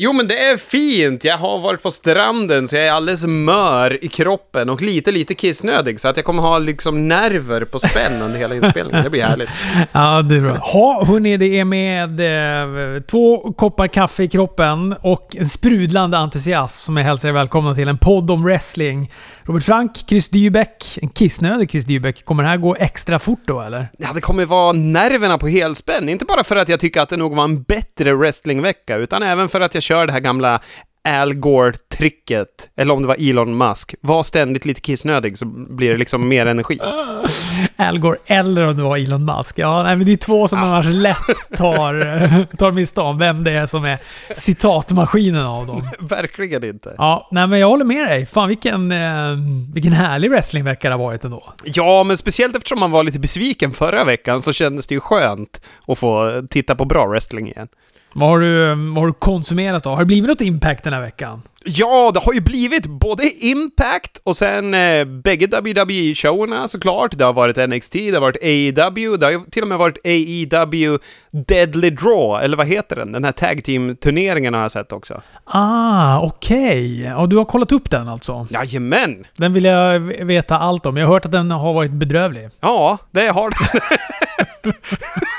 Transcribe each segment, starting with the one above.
Jo, men det är fint. Jag har varit på stranden så jag är alldeles mör i kroppen och lite, lite kissnödig så att jag kommer ha liksom nerver på spänn under hela inspelningen. Det blir härligt. Ja, det är bra. Ha, hörni, det är med eh, två koppar kaffe i kroppen och en sprudlande entusiasm som jag hälsar er välkomna till en podd om wrestling. Robert Frank, Chris Dybeck, en kissnödig Chris Dybeck. Kommer det här gå extra fort då eller? Ja, det kommer vara nerverna på helspänn. Inte bara för att jag tycker att det nog var en bättre wrestlingvecka, utan även för att jag kör det här gamla Al Gore-tricket, eller om det var Elon Musk. Var ständigt lite kissnödig så blir det liksom mer energi. Al Gore eller om det var Elon Musk. Ja, nej, men det är två som annars lätt tar, tar miste om vem det är som är citatmaskinen av dem. Verkligen inte. Ja, nej men jag håller med dig. Fan vilken, eh, vilken härlig wrestlingvecka det har varit ändå. Ja, men speciellt eftersom man var lite besviken förra veckan så kändes det ju skönt att få titta på bra wrestling igen. Vad har, du, vad har du konsumerat då? Har det blivit något impact den här veckan? Ja, det har ju blivit både Impact och sen eh, bägge WWE-showerna såklart. Det har varit NXT, det har varit AEW, det har ju till och med varit AEW Deadly Draw, eller vad heter den? Den här tag team-turneringen har jag sett också. Ah, okej. Okay. Och du har kollat upp den alltså? Jajamän! Den vill jag veta allt om. Jag har hört att den har varit bedrövlig. Ja, det har den.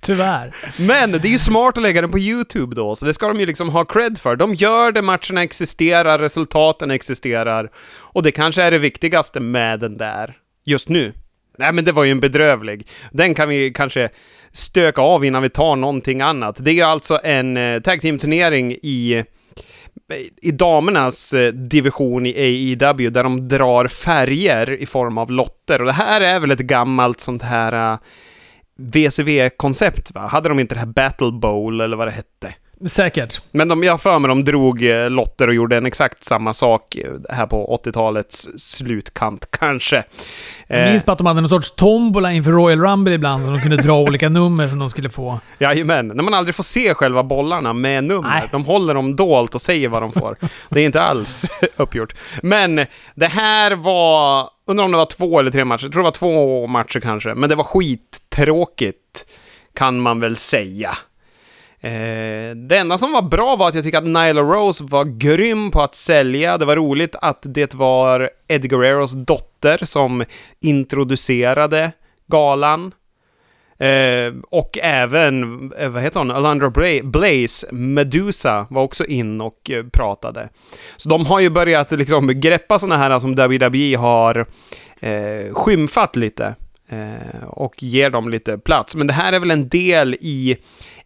Tyvärr. Men det är ju smart att lägga den på YouTube då, så det ska de ju liksom ha cred för. De gör det, matcherna existerar, resultaten existerar. Och det kanske är det viktigaste med den där, just nu. Nej men det var ju en bedrövlig. Den kan vi kanske stöka av innan vi tar någonting annat. Det är ju alltså en eh, tag team-turnering i i damernas eh, division i AEW där de drar färger i form av lotter. Och det här är väl ett gammalt sånt här eh, VCV-koncept, va? Hade de inte det här Battle Bowl, eller vad det hette? Säkert. Men de, jag för mig de drog eh, lotter och gjorde en exakt samma sak eh, här på 80-talets slutkant, kanske. Jag minns bara att de hade någon sorts tombola inför Royal Rumble ibland, så de kunde dra olika nummer som de skulle få. Jajamän, när man aldrig får se själva bollarna med nummer. Nej. De håller dem dolt och säger vad de får. det är inte alls uppgjort. Men det här var, undrar om det var två eller tre matcher, jag tror det var två matcher kanske, men det var skittråkigt, kan man väl säga. Eh, det enda som var bra var att jag tycker att Nyla Rose var grym på att sälja. Det var roligt att det var Eddie Guerreros dotter som introducerade galan. Eh, och även, eh, vad heter hon, Alundra Blaze, Medusa, var också in och eh, pratade. Så de har ju börjat liksom greppa sådana här som WWE har eh, skymfat lite. Eh, och ger dem lite plats. Men det här är väl en del i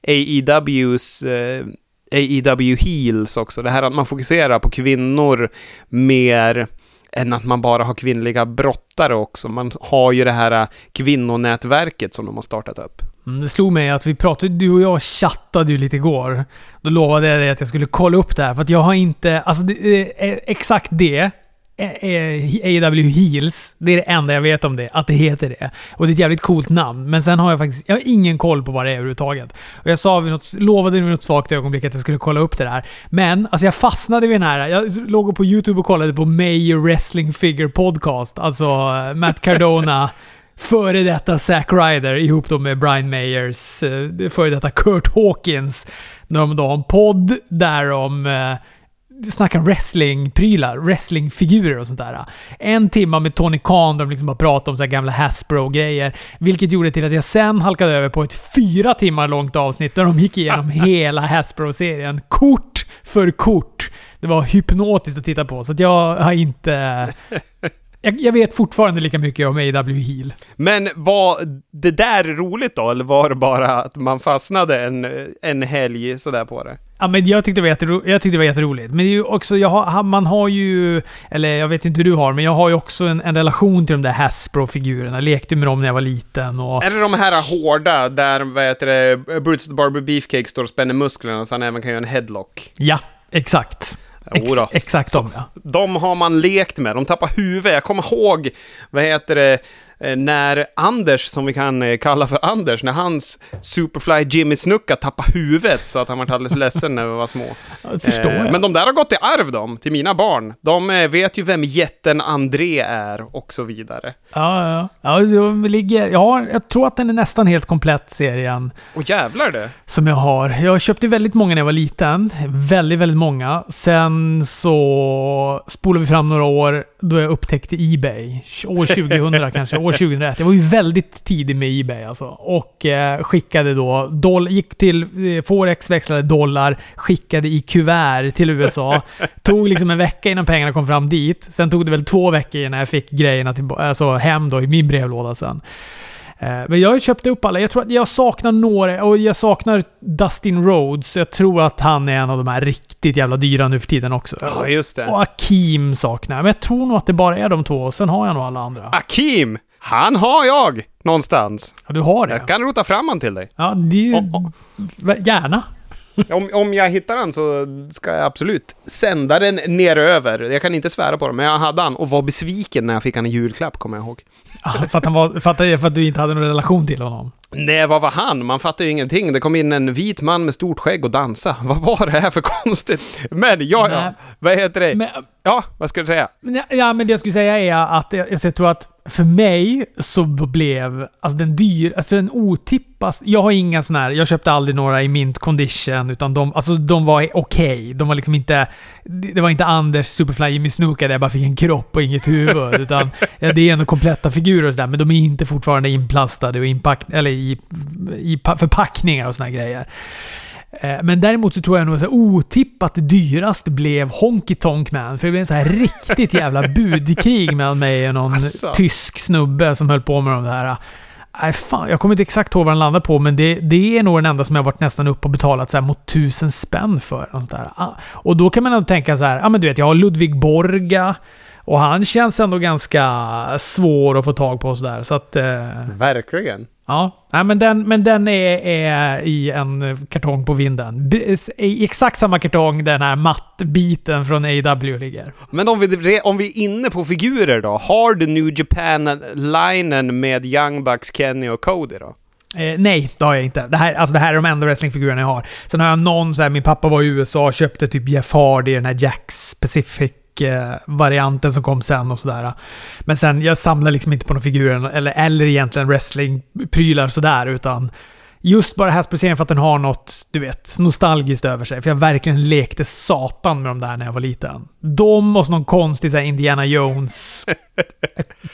AEWs eh, AEW Heels också. Det här att man fokuserar på kvinnor mer än att man bara har kvinnliga brottare också. Man har ju det här eh, kvinnonätverket som de har startat upp. Mm, det slog mig att vi pratade, du och jag chattade ju lite igår. Då lovade jag dig att jag skulle kolla upp det här, för att jag har inte... Alltså, det, eh, eh, exakt det AW Heels. Det är det enda jag vet om det, att det heter det. Och det är ett jävligt coolt namn. Men sen har jag faktiskt jag har ingen koll på vad det är överhuvudtaget. Och jag sa vid något, lovade vid något svagt ögonblick att jag skulle kolla upp det där. Men alltså jag fastnade vid den här. Jag låg på YouTube och kollade på Mayor Wrestling Figure Podcast. Alltså eh, Matt Cardona. före detta Zack Ryder ihop då med Brian Mayers eh, före detta Kurt Hawkins. När de då har en podd där de eh, snackar wrestlingprylar, wrestlingfigurer och sånt där. En timme med Tony Khan där de liksom bara pratade om så gamla Hasbro-grejer. Vilket gjorde till att jag sen halkade över på ett fyra timmar långt avsnitt där de gick igenom hela Hasbro-serien. Kort för kort. Det var hypnotiskt att titta på, så jag har inte... Jag, jag, vet fortfarande lika mycket om AW Heal. Men var det där roligt då, eller var det bara att man fastnade en, en helg sådär på det? Ja, men jag tyckte det var, jättero, jag tyckte det var jätteroligt. Men det är ju också, jag har, man har ju, eller jag vet inte hur du har, men jag har ju också en, en relation till de där Hasbro-figurerna. Lekte med dem när jag var liten och... Är det de här hårda, där, vad heter det, Bruce the Barber Beefcake står och spänner musklerna så han även kan göra en headlock? Ja, exakt. Ex exakt de, ja. De har man lekt med, de tappar huvudet. Jag kommer ihåg, vad heter det, när Anders, som vi kan eh, kalla för Anders, när hans Superfly Jimmy Snuka tappade huvudet så att han var alldeles ledsen när vi var små. Jag förstår Eh, jag. Men de där har gått i arv de, till mina barn. De eh, vet ju vem jätten André är och så vidare. Ja, ja. ja de ligger, jag, har, jag tror att den är nästan helt komplett, serien. Och jävlar det! Som jag har. Jag köpte väldigt många när jag var liten. Väldigt, väldigt många. Sen så spolade vi fram några år då jag upptäckte Ebay. År 2000 kanske. År 2001. Jag var ju väldigt tidig med Ebay alltså. Och eh, skickade då, doll, gick till eh, Forex, växlade dollar, skickade i kuvert till USA. tog liksom en vecka innan pengarna kom fram dit. Sen tog det väl två veckor innan jag fick grejerna till, alltså hem då i min brevlåda sen. Eh, Men jag köpte upp alla. Jag tror att jag saknar några och jag saknar Dustin Rhodes. Jag tror att han är en av de här riktigt jävla dyra nu för tiden också. Ja, just det. Och Akim saknar. Men jag tror nog att det bara är de två. och Sen har jag nog alla andra. Akim! Han har jag! Någonstans. Ja, du har det? Jag kan rota fram han till dig. Ja, det är ju... Och- och- Gärna. Om, om jag hittar den så ska jag absolut sända den neröver. Jag kan inte svära på det, men jag hade han och var besviken när jag fick han i julklapp, kommer jag ihåg. Ja, för, att han var, för, att, för att du inte hade någon relation till honom. Nej, vad var han? Man fattar ju ingenting. Det kom in en vit man med stort skägg och dansa. Vad var det här för konstigt? Men, ja, ja. Vad heter det? Men, Ja, vad ska du säga? Ja, men det jag skulle säga är att jag, jag tror att för mig så blev alltså den dyr, alltså den otippas. Jag har inga såna här, jag köpte aldrig några i mint condition, utan de, alltså de var okej. De var liksom inte, det det var inte Anders Superfly Jimmy Snuka där jag bara fick en kropp och inget huvud. utan ja, det är ändå kompletta figurer och sådär, men de är inte fortfarande inplastade och inpack, eller i, i pa- förpackningar och såna grejer. Eh, Men däremot så tror jag nog att så otippat dyrast blev Honky Tonk Man. För det blev en så här riktigt jävla budkrig mellan mig och någon Asså. tysk snubbe som höll på med de där. Nej, fan, jag kommer inte exakt ihåg vad den landade på, men det, det är nog den enda som jag varit nästan upp och betalat så här mot tusen spänn för. Och, sådär. Ah, och då kan man ändå tänka så här, ja men du vet, jag har Ludvig Borga och han känns ändå ganska svår att få tag på och sådär. Så att... Eh, Verkligen. Ja, men den, men den är, är i en kartong på vinden. I exakt samma kartong den här mattbiten från AW ligger. Men om vi, om vi är inne på figurer då. Har du New Japan-linen med Young Bucks, Kenny och Cody då? Eh, nej, det har jag inte. Det här, alltså det här är de enda wrestlingfigurerna jag har. Sen har jag någon så här, min pappa var i USA och köpte typ Jeff Hardy, den här Jacks Pacific eh, varianten som kom sen och sådär. Men sen, jag samlar liksom inte på några figurer eller, eller egentligen wrestlingprylar sådär, utan just bara Hasbro-serien för att den har något, du vet, nostalgiskt över sig. För jag verkligen lekte satan med de där när jag var liten. De och så någon konstig såhär Indiana Jones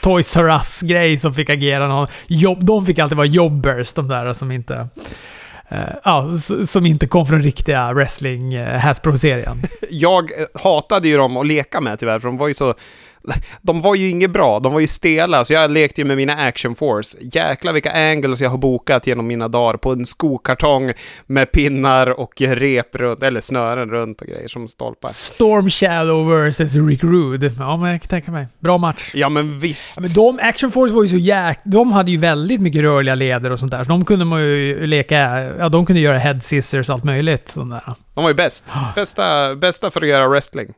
Toys R Us-grej som fick agera någon jobb. De fick alltid vara jobbers, de där som inte eh, ja, som inte kom från riktiga wrestling eh, uh, Hasbro-serien. Jag eh, hatade ju dem att leka med tyvärr, för de var ju så... De var ju inget bra, de var ju stela, så jag lekte ju med mina Action Force. Jäklar vilka angles jag har bokat genom mina dagar på en skokartong med pinnar och rep runt, eller snören runt och grejer som stolpar. Storm Shadow vs Rick Rude. Ja, men jag kan tänka mig. Bra match. Ja men visst. Ja, men de, Action Force var ju så jäk... De hade ju väldigt mycket rörliga leder och sånt där. Så de kunde man ju leka... Ja, de kunde göra head scissors och allt möjligt. Sånt där. De var ju bäst. Bästa, bästa för att göra wrestling.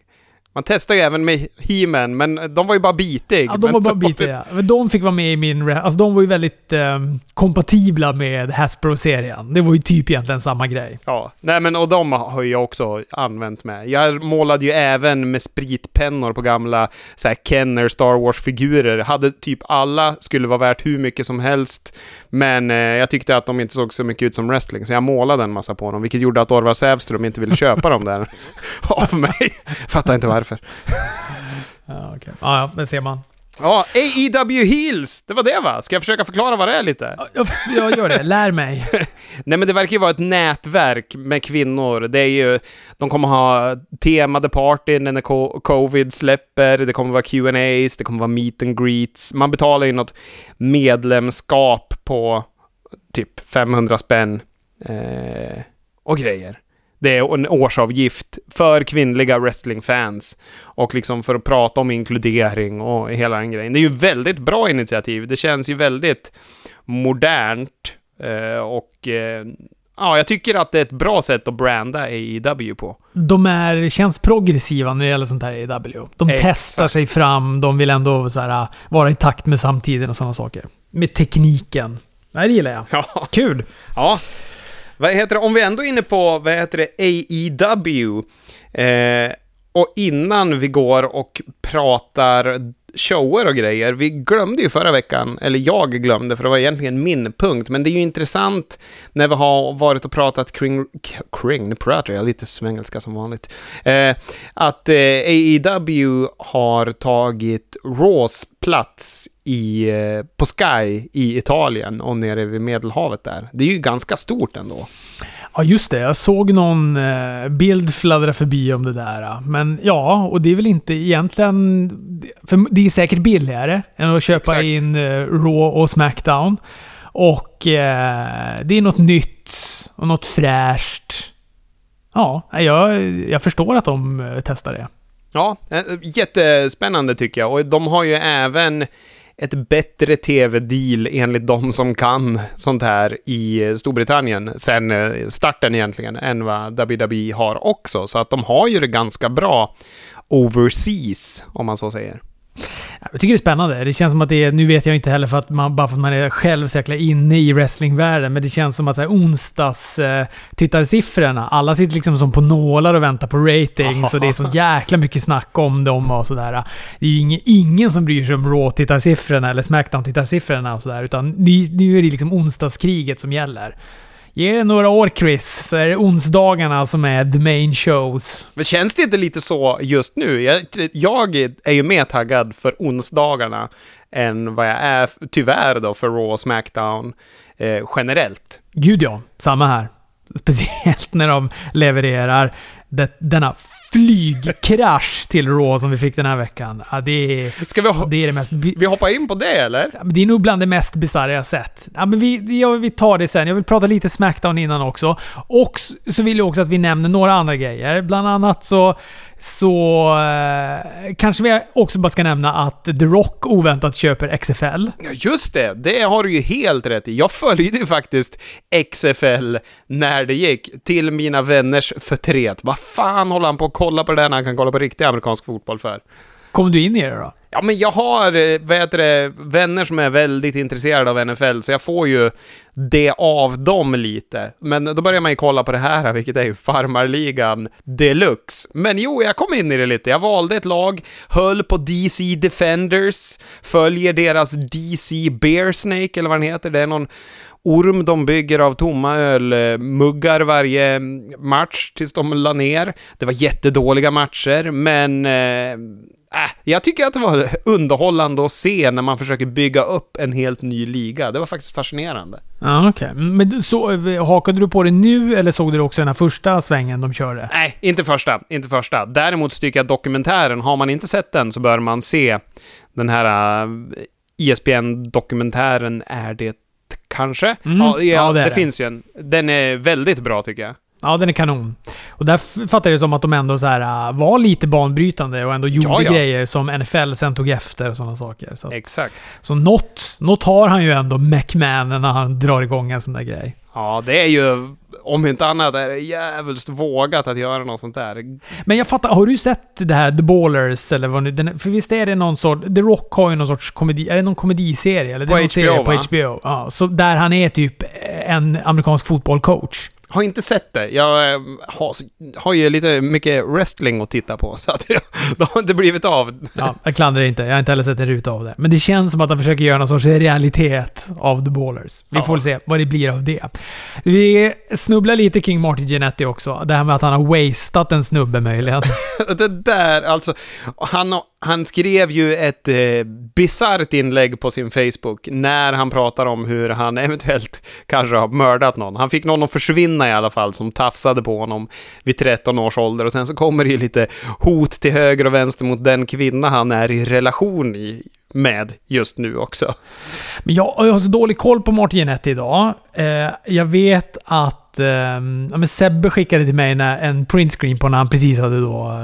Man testade ju även med He-Man, men de var ju bara bitig. Ja, de var bara bitiga. Men de fick vara med i min... Alltså de var ju väldigt ehm, kompatibla med Hasbro-serien. Det var ju typ egentligen samma grej. Ja, nej men och de har jag också använt med. Jag målade ju även med spritpennor på gamla så här Kenner Star Wars-figurer. Hade typ alla, skulle vara värt hur mycket som helst. Men eh, jag tyckte att de inte såg så mycket ut som wrestling, så jag målade en massa på dem. Vilket gjorde att Orvar Sävström inte ville köpa dem där av mig. Fattar inte varför. Ja, okej. Ja, ja, det ser man. Ja, AEW Heels! Det var det va? Ska jag försöka förklara vad det är lite? Ja, Jag, jag gör det. Lär mig. Nej men det verkar ju vara ett nätverk med kvinnor. Det är ju, de kommer ha temade partyn när co- covid släpper, det kommer vara Q&As, det kommer vara meet and greets. Man betalar ju något medlemskap på typ 500 spänn eh, och grejer. Det är en årsavgift för kvinnliga wrestlingfans och liksom för att prata om inkludering och hela den grejen. Det är ju väldigt bra initiativ. Det känns ju väldigt modernt eh, och eh, ja, jag tycker att det är ett bra sätt att branda AEW på. De är, känns progressiva när det gäller sånt här AEW. De Exakt. testar sig fram, de vill ändå här, vara i takt med samtiden och sådana saker. Med tekniken. Nej, det gillar jag. Ja. Kul! Ja. Vad heter det? Om vi ändå är inne på, vad heter det, AEW. Eh, och innan vi går och pratar shower och grejer. Vi glömde ju förra veckan, eller jag glömde, för det var egentligen min punkt. Men det är ju intressant när vi har varit och pratat kring, kring nu pratar jag lite svengelska som vanligt. Eh, att eh, AEW har tagit Raws plats i, eh, på Sky i Italien och nere vid Medelhavet där. Det är ju ganska stort ändå. Ja, just det. Jag såg någon eh, bild fladdra förbi om det där. Men ja, och det är väl inte egentligen... För det är säkert billigare än att köpa Exakt. in eh, Raw och Smackdown. Och eh, det är något nytt och något fräscht. Ja, jag, jag förstår att de eh, testar det. Ja, jättespännande tycker jag. Och de har ju även ett bättre tv-deal enligt de som kan sånt här i Storbritannien sen eh, starten egentligen, än vad WWE har också. Så att de har ju det ganska bra overseas, om man så säger. Jag tycker det är spännande. Det känns som att det är, nu vet jag inte heller för att man, bara för att man är själv så jäkla inne i wrestlingvärlden, men det känns som att så här, onsdags eh, tittarsiffrorna, alla sitter liksom som på nålar och väntar på rating, så det är så jäkla mycket snack om dem och sådär. Det är ju ingen, ingen som bryr sig om Raw-tittarsiffrorna eller Smackdown-tittarsiffrorna och sådär, utan nu är det liksom onsdagskriget som gäller. Ge det några år Chris, så är det onsdagarna som är the main shows. Men känns det inte lite så just nu? Jag, jag är ju mer taggad för onsdagarna än vad jag är, tyvärr då, för Raw och Smackdown eh, generellt. Gud ja, samma här. Speciellt när de levererar det, denna flygkrasch till Raw som vi fick den här veckan. Ja, det, är, Ska vi, ho- det är det mest... vi hoppa in på det, eller? Ja, Det är nog bland det mest bisarra jag sett. Ja, men vi, ja, vi tar det sen. Jag vill prata lite Smackdown innan också. Och så vill jag också att vi nämner några andra grejer. Bland annat så, så eh, kanske vi också bara ska nämna att The Rock oväntat köper XFL. Ja, just det. Det har du ju helt rätt i. Jag följde ju faktiskt XFL när det gick, till mina vänners förtret. Vad fan håller han på att kolla på det där när han kan kolla på riktig amerikansk fotboll för? Kom du in i det då? Ja, men jag har, eh, vad heter det, vänner som är väldigt intresserade av NFL, så jag får ju det av dem lite. Men då börjar man ju kolla på det här, vilket är ju farmarligan deluxe. Men jo, jag kom in i det lite. Jag valde ett lag, höll på DC Defenders, följer deras DC Bear Snake, eller vad den heter. Det är någon orm de bygger av tomma ölmuggar varje match tills de la ner. Det var jättedåliga matcher, men eh, äh, jag tycker att det var underhållande att se när man försöker bygga upp en helt ny liga. Det var faktiskt fascinerande. Ja, okej. Men du- så, eh, hakade du på det nu eller såg du det också den här första svängen de körde? Nej, inte första, inte första. Däremot tycker jag dokumentären, har man inte sett den så bör man se den här uh, ISBN-dokumentären Är det kanske? Mm, Ja, ja, det det. finns ju en. Den är väldigt bra tycker jag. Ja, den är kanon. Och där fattar jag det som att de ändå så här, äh, var lite banbrytande och ändå gjorde Ja, ja. grejer som NFL sen tog efter och sådana saker. Så, att- Exakt. så något, något har han ju ändå, McMahon, när han drar igång en sån där grej. Ja, det är ju, om inte annat, är det jävligt vågat att göra något sånt där. Men jag fattar, har du sett det här The Ballers eller vad nu, För visst är det någon sort, The Rock har ju någon sorts komedi, är det någon komediserie? Eller det På är någon HBO, serie på va? HBO. Ja, så där han är typ en amerikansk fotbollcoach. Har inte sett det. Jag eh, har, har ju lite mycket wrestling att titta på, så att jag, det har inte blivit av. Ja, jag klandrar inte. Jag har inte heller sett en ruta av det. Men det känns som att han försöker göra någon sorts realitet av The Ballers. Vi Ja. får väl se vad det blir av det. Vi snubblar lite kring Martin Jannetty också. Det här med att han har wastat en snubbe möjligen. Det där, alltså, han, han skrev ju ett eh, bisarrt inlägg på sin Facebook när han pratar om hur han eventuellt kanske har mördat någon. Han fick någon att försvinna i alla fall som tafsade på honom vid 13 års ålder och sen så kommer det ju lite hot till höger och vänster mot den kvinna han är i relation i, med just nu också. Men jag, jag har så dålig koll på Martin Jannetty idag. Eh, jag vet att eh, ja, men Sebbe skickade till mig när, en printscreen på när han precis hade då,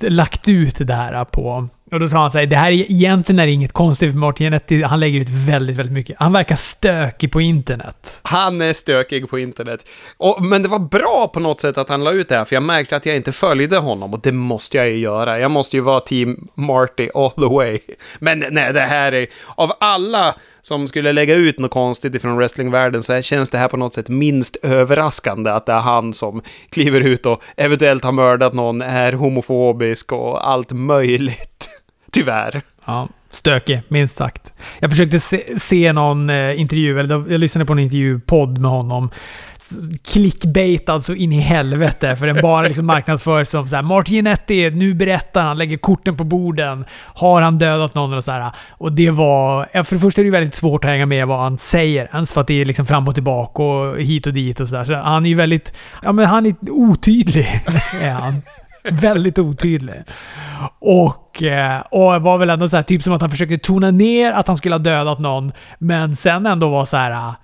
eh, lagt ut det här på och då sa han så här, det här är egentligen är inget konstigt för Martin Genetti, han lägger ut väldigt, väldigt mycket. Han verkar stökig på internet. Han är stökig på internet. Och, men det var bra på något sätt att han la ut det här, för jag märkte att jag inte följde honom och det måste jag ju göra. Jag måste ju vara team Marty all the way. Men nej, det här är... Av alla som skulle lägga ut något konstigt ifrån wrestlingvärlden så känns det här på något sätt minst överraskande att det är han som kliver ut och eventuellt har mördat någon, är homofobisk och allt möjligt. Tyvärr. Ja, stökig, minst sagt. Jag försökte se, se någon eh, intervju, eller jag lyssnade på en intervjupodd med honom. Clickbait alltså in i helvete, för den bara liksom marknadsförs som så här, Martin Jannetty, nu berättar han, lägger korten på borden. Har han dödat någon? Och, så här. och det var... För det första är det väldigt svårt att hänga med vad han säger, ens för att det är liksom fram och tillbaka och hit och dit och sådär. Så han är ju väldigt... Ja, men han är otydlig, är han väldigt otydlig. Och, eh, och var väl ändå så här, typ som att han försökte tona ner att han skulle ha dödat någon, men sen ändå var så här. Eh,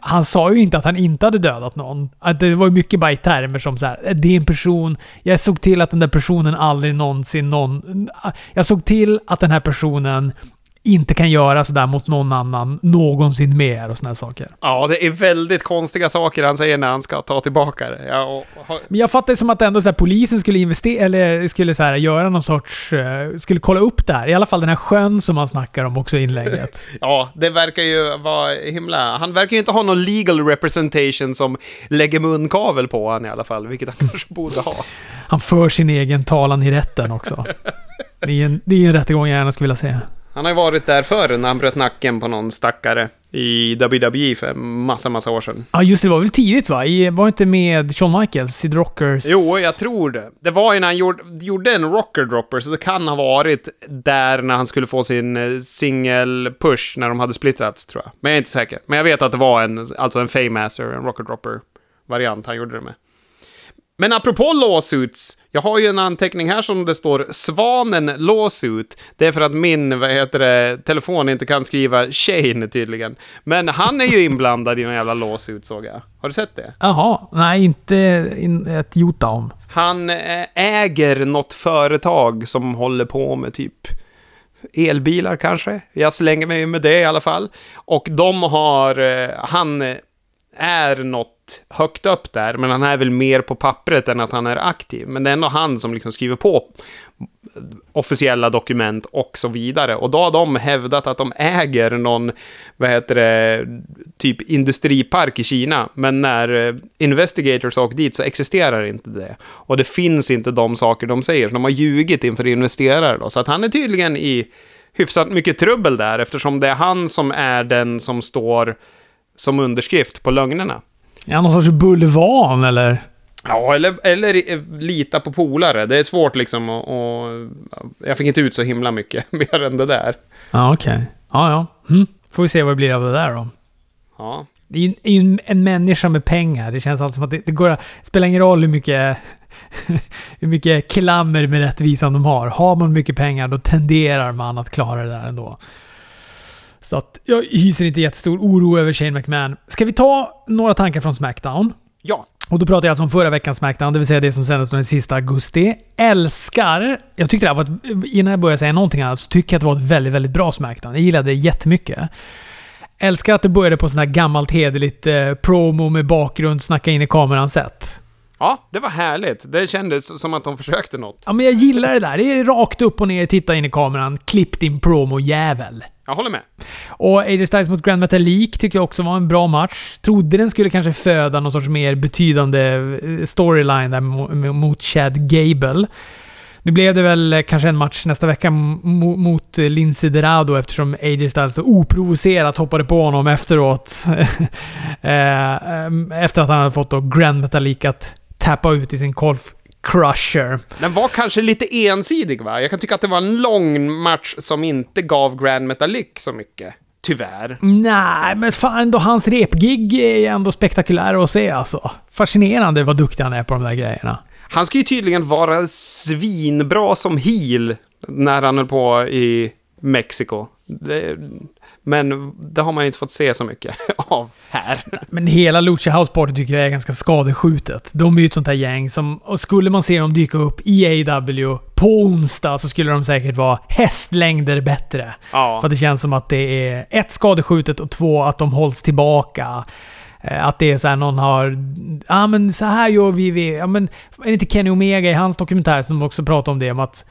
han sa ju inte att han inte hade dödat någon. Att det var ju mycket bara i termer som så här, eh, det är en person, jag såg till att den där personen aldrig någonsin någon... Jag såg till att den här personen inte kan göra sådär mot någon annan någonsin mer och sådana saker. Ja, det är väldigt konstiga saker han säger när han ska ta tillbaka det. Ja, och, Men jag fattar det som att ändå så här, polisen skulle investera, eller skulle så här, göra någon sorts, uh, skulle kolla upp det här. I alla fall den här sjön som han snackar om också i inlägget. ja, det verkar ju vara himla... Han verkar ju inte ha någon legal representation som lägger munkavel på honom i alla fall, vilket han kanske borde ha. Han för sin egen talan i rätten också. Det är en, det är en rättegång jag gärna skulle vilja se. Han har ju varit där förr när han bröt nacken på någon stackare i WWE för massa, massa år sedan. Ja, just det. Det var väl tidigt va? I, var det inte med Shawn Michaels i The Rockers? Jo, jag tror det. Det var ju när han gjorde, gjorde en Rocker Dropper, så det kan ha varit där när han skulle få sin eh, singel-push när de hade splittrats, tror jag. Men jag är inte säker. Men jag vet att det var en, alltså en Fame-Master, en Rocker Dropper-variant han gjorde det med. Men apropå lawsuits, jag har ju en anteckning här som det står Svanen lawsuit. Det är för att min, vad heter det, telefon inte kan skriva Shane tydligen. Men han är ju inblandad i någon jävla lawsuit såg jag. Har du sett det? Jaha, nej inte ett jota om. Han eh, äger något företag som håller på med typ elbilar kanske. Jag slänger mig med det i alla fall. Och de har, eh, han är något högt upp där, men han är väl mer på pappret än att han är aktiv. Men det är ändå han som liksom skriver på officiella dokument och så vidare. Och då har de hävdat att de äger någon, vad heter det, typ industripark i Kina. Men när investigators Investigators åker dit så existerar inte det. Och det finns inte de saker de säger, så de har ljugit inför investerare då. Så att han är tydligen i hyfsat mycket trubbel där, eftersom det är han som är den som står som underskrift på lögnerna. Är han någon sorts bulvan eller? Ja, eller, eller lita på polare. Det är svårt liksom och, och Jag fick inte ut så himla mycket mer än det där. Ja, okej. Okay. Ja, ja. Hm. Får vi se vad det blir av det där då. Ja. Det är ju en, en människa med pengar. Det känns alltid som att det, det går det spelar ingen roll hur mycket, hur mycket klammer med rättvisan de har. Har man mycket pengar då tenderar man att klara det där ändå. Så att jag hyser inte jättestor oro över Shane McMahon. Ska vi ta några tankar från Smackdown? Ja. Och då pratar jag alltså om förra veckans Smackdown, det vill säga det som sändes den sista augusti. Älskar, jag tyckte det här var ett, innan jag börjar säga någonting annat, så tycker jag att det var ett väldigt, väldigt bra Smackdown. Jag gillade det jättemycket. Älskar att det började på sånt här gammalt hederligt eh, promo med bakgrund, snacka in i kameran sätt. Ja, det var härligt. Det kändes som att de försökte något. Ja, men jag gillar det där. Det är rakt upp och ner, titta in i kameran, klipp din promo-jävel. Jag håller med. Och AJ Styles mot Grand Metalik tycker jag också var en bra match. Trodde den skulle kanske föda någon sorts mer betydande eh, storyline där mot Chad Gable. Nu blev det väl kanske en match nästa vecka mot Lindsey Dorado eftersom AJ Styles då oprovocerat hoppade på honom efteråt. Eh, eh, efter att han hade fått då Grand Metalik att tappa ut i sin golf Crusher. Den var kanske lite ensidig va? Jag kan tycka att det var en lång match som inte gav Grand Metalik så mycket. Tyvärr. Nej, men fan då hans repgig är ändå spektakulära att se alltså. Fascinerande vad duktig han är på de där grejerna. Han ska ju tydligen vara svinbra som heel när han höll på i Mexiko. Det, Men det har man inte fått se så mycket av här. Men hela Lucha House Party tycker jag är ganska skadeskjutet. De är ju ett sånt här gäng som... Och skulle man se dem dyka upp i AW på onsdag så skulle de säkert vara hästlängder bättre. Ja. För att det känns som att det är ett skadeskjutet och två att de hålls tillbaka. Eh, Att det är så här någon har... Ja men så här gör vi. vi ja, men, är det inte Kenny Omega i hans dokumentär som de också pratar om det? Om att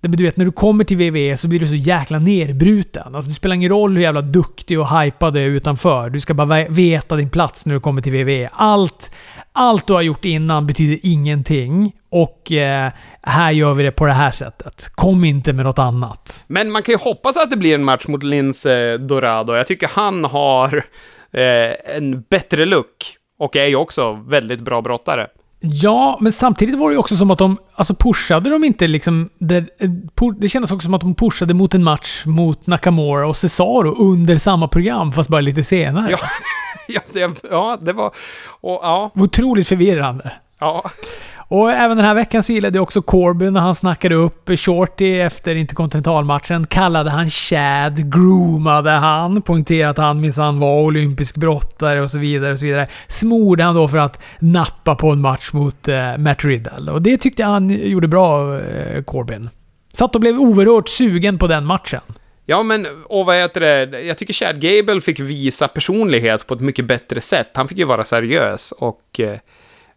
det, men du vet, när du kommer till WWE så blir du så jäkla nerbruten. Alltså det spelar ingen roll hur jävla duktig och hypad du är utanför. Du ska bara veta din plats när du kommer till WWE. Allt, allt du har gjort innan betyder ingenting. Och eh, här gör vi det på det här sättet. Kom inte med något annat. Men man kan ju hoppas att det blir en match mot Lince Dorado. Jag tycker han har eh, en bättre look. Och är ju också väldigt bra brottare. Ja, men samtidigt var det ju också som att de... Alltså pushade de inte liksom... Det, eh, det kändes också som att de pushade mot en match mot Nakamura och Cesaro under samma program, fast bara lite senare. Ja, ja, det, ja, det var... Och, ja, Otroligt förvirrande. ja. Och även den här veckan så gillade jag också Corby när han snackade upp Shorty efter interkontinentalmatchen. Kallade han Chad, groomade han, poängterade att han minsann var olympisk brottare och så vidare. och så vidare. Smorde han då för att nappa på en match mot eh, Matt Riddle. Och det tyckte jag han gjorde bra, eh, Corbyn. Satt och blev oerhört sugen på den matchen. Ja, men, och vad heter det? Jag tycker Chad Gable fick visa personlighet på ett mycket bättre sätt. Han fick ju vara seriös och eh,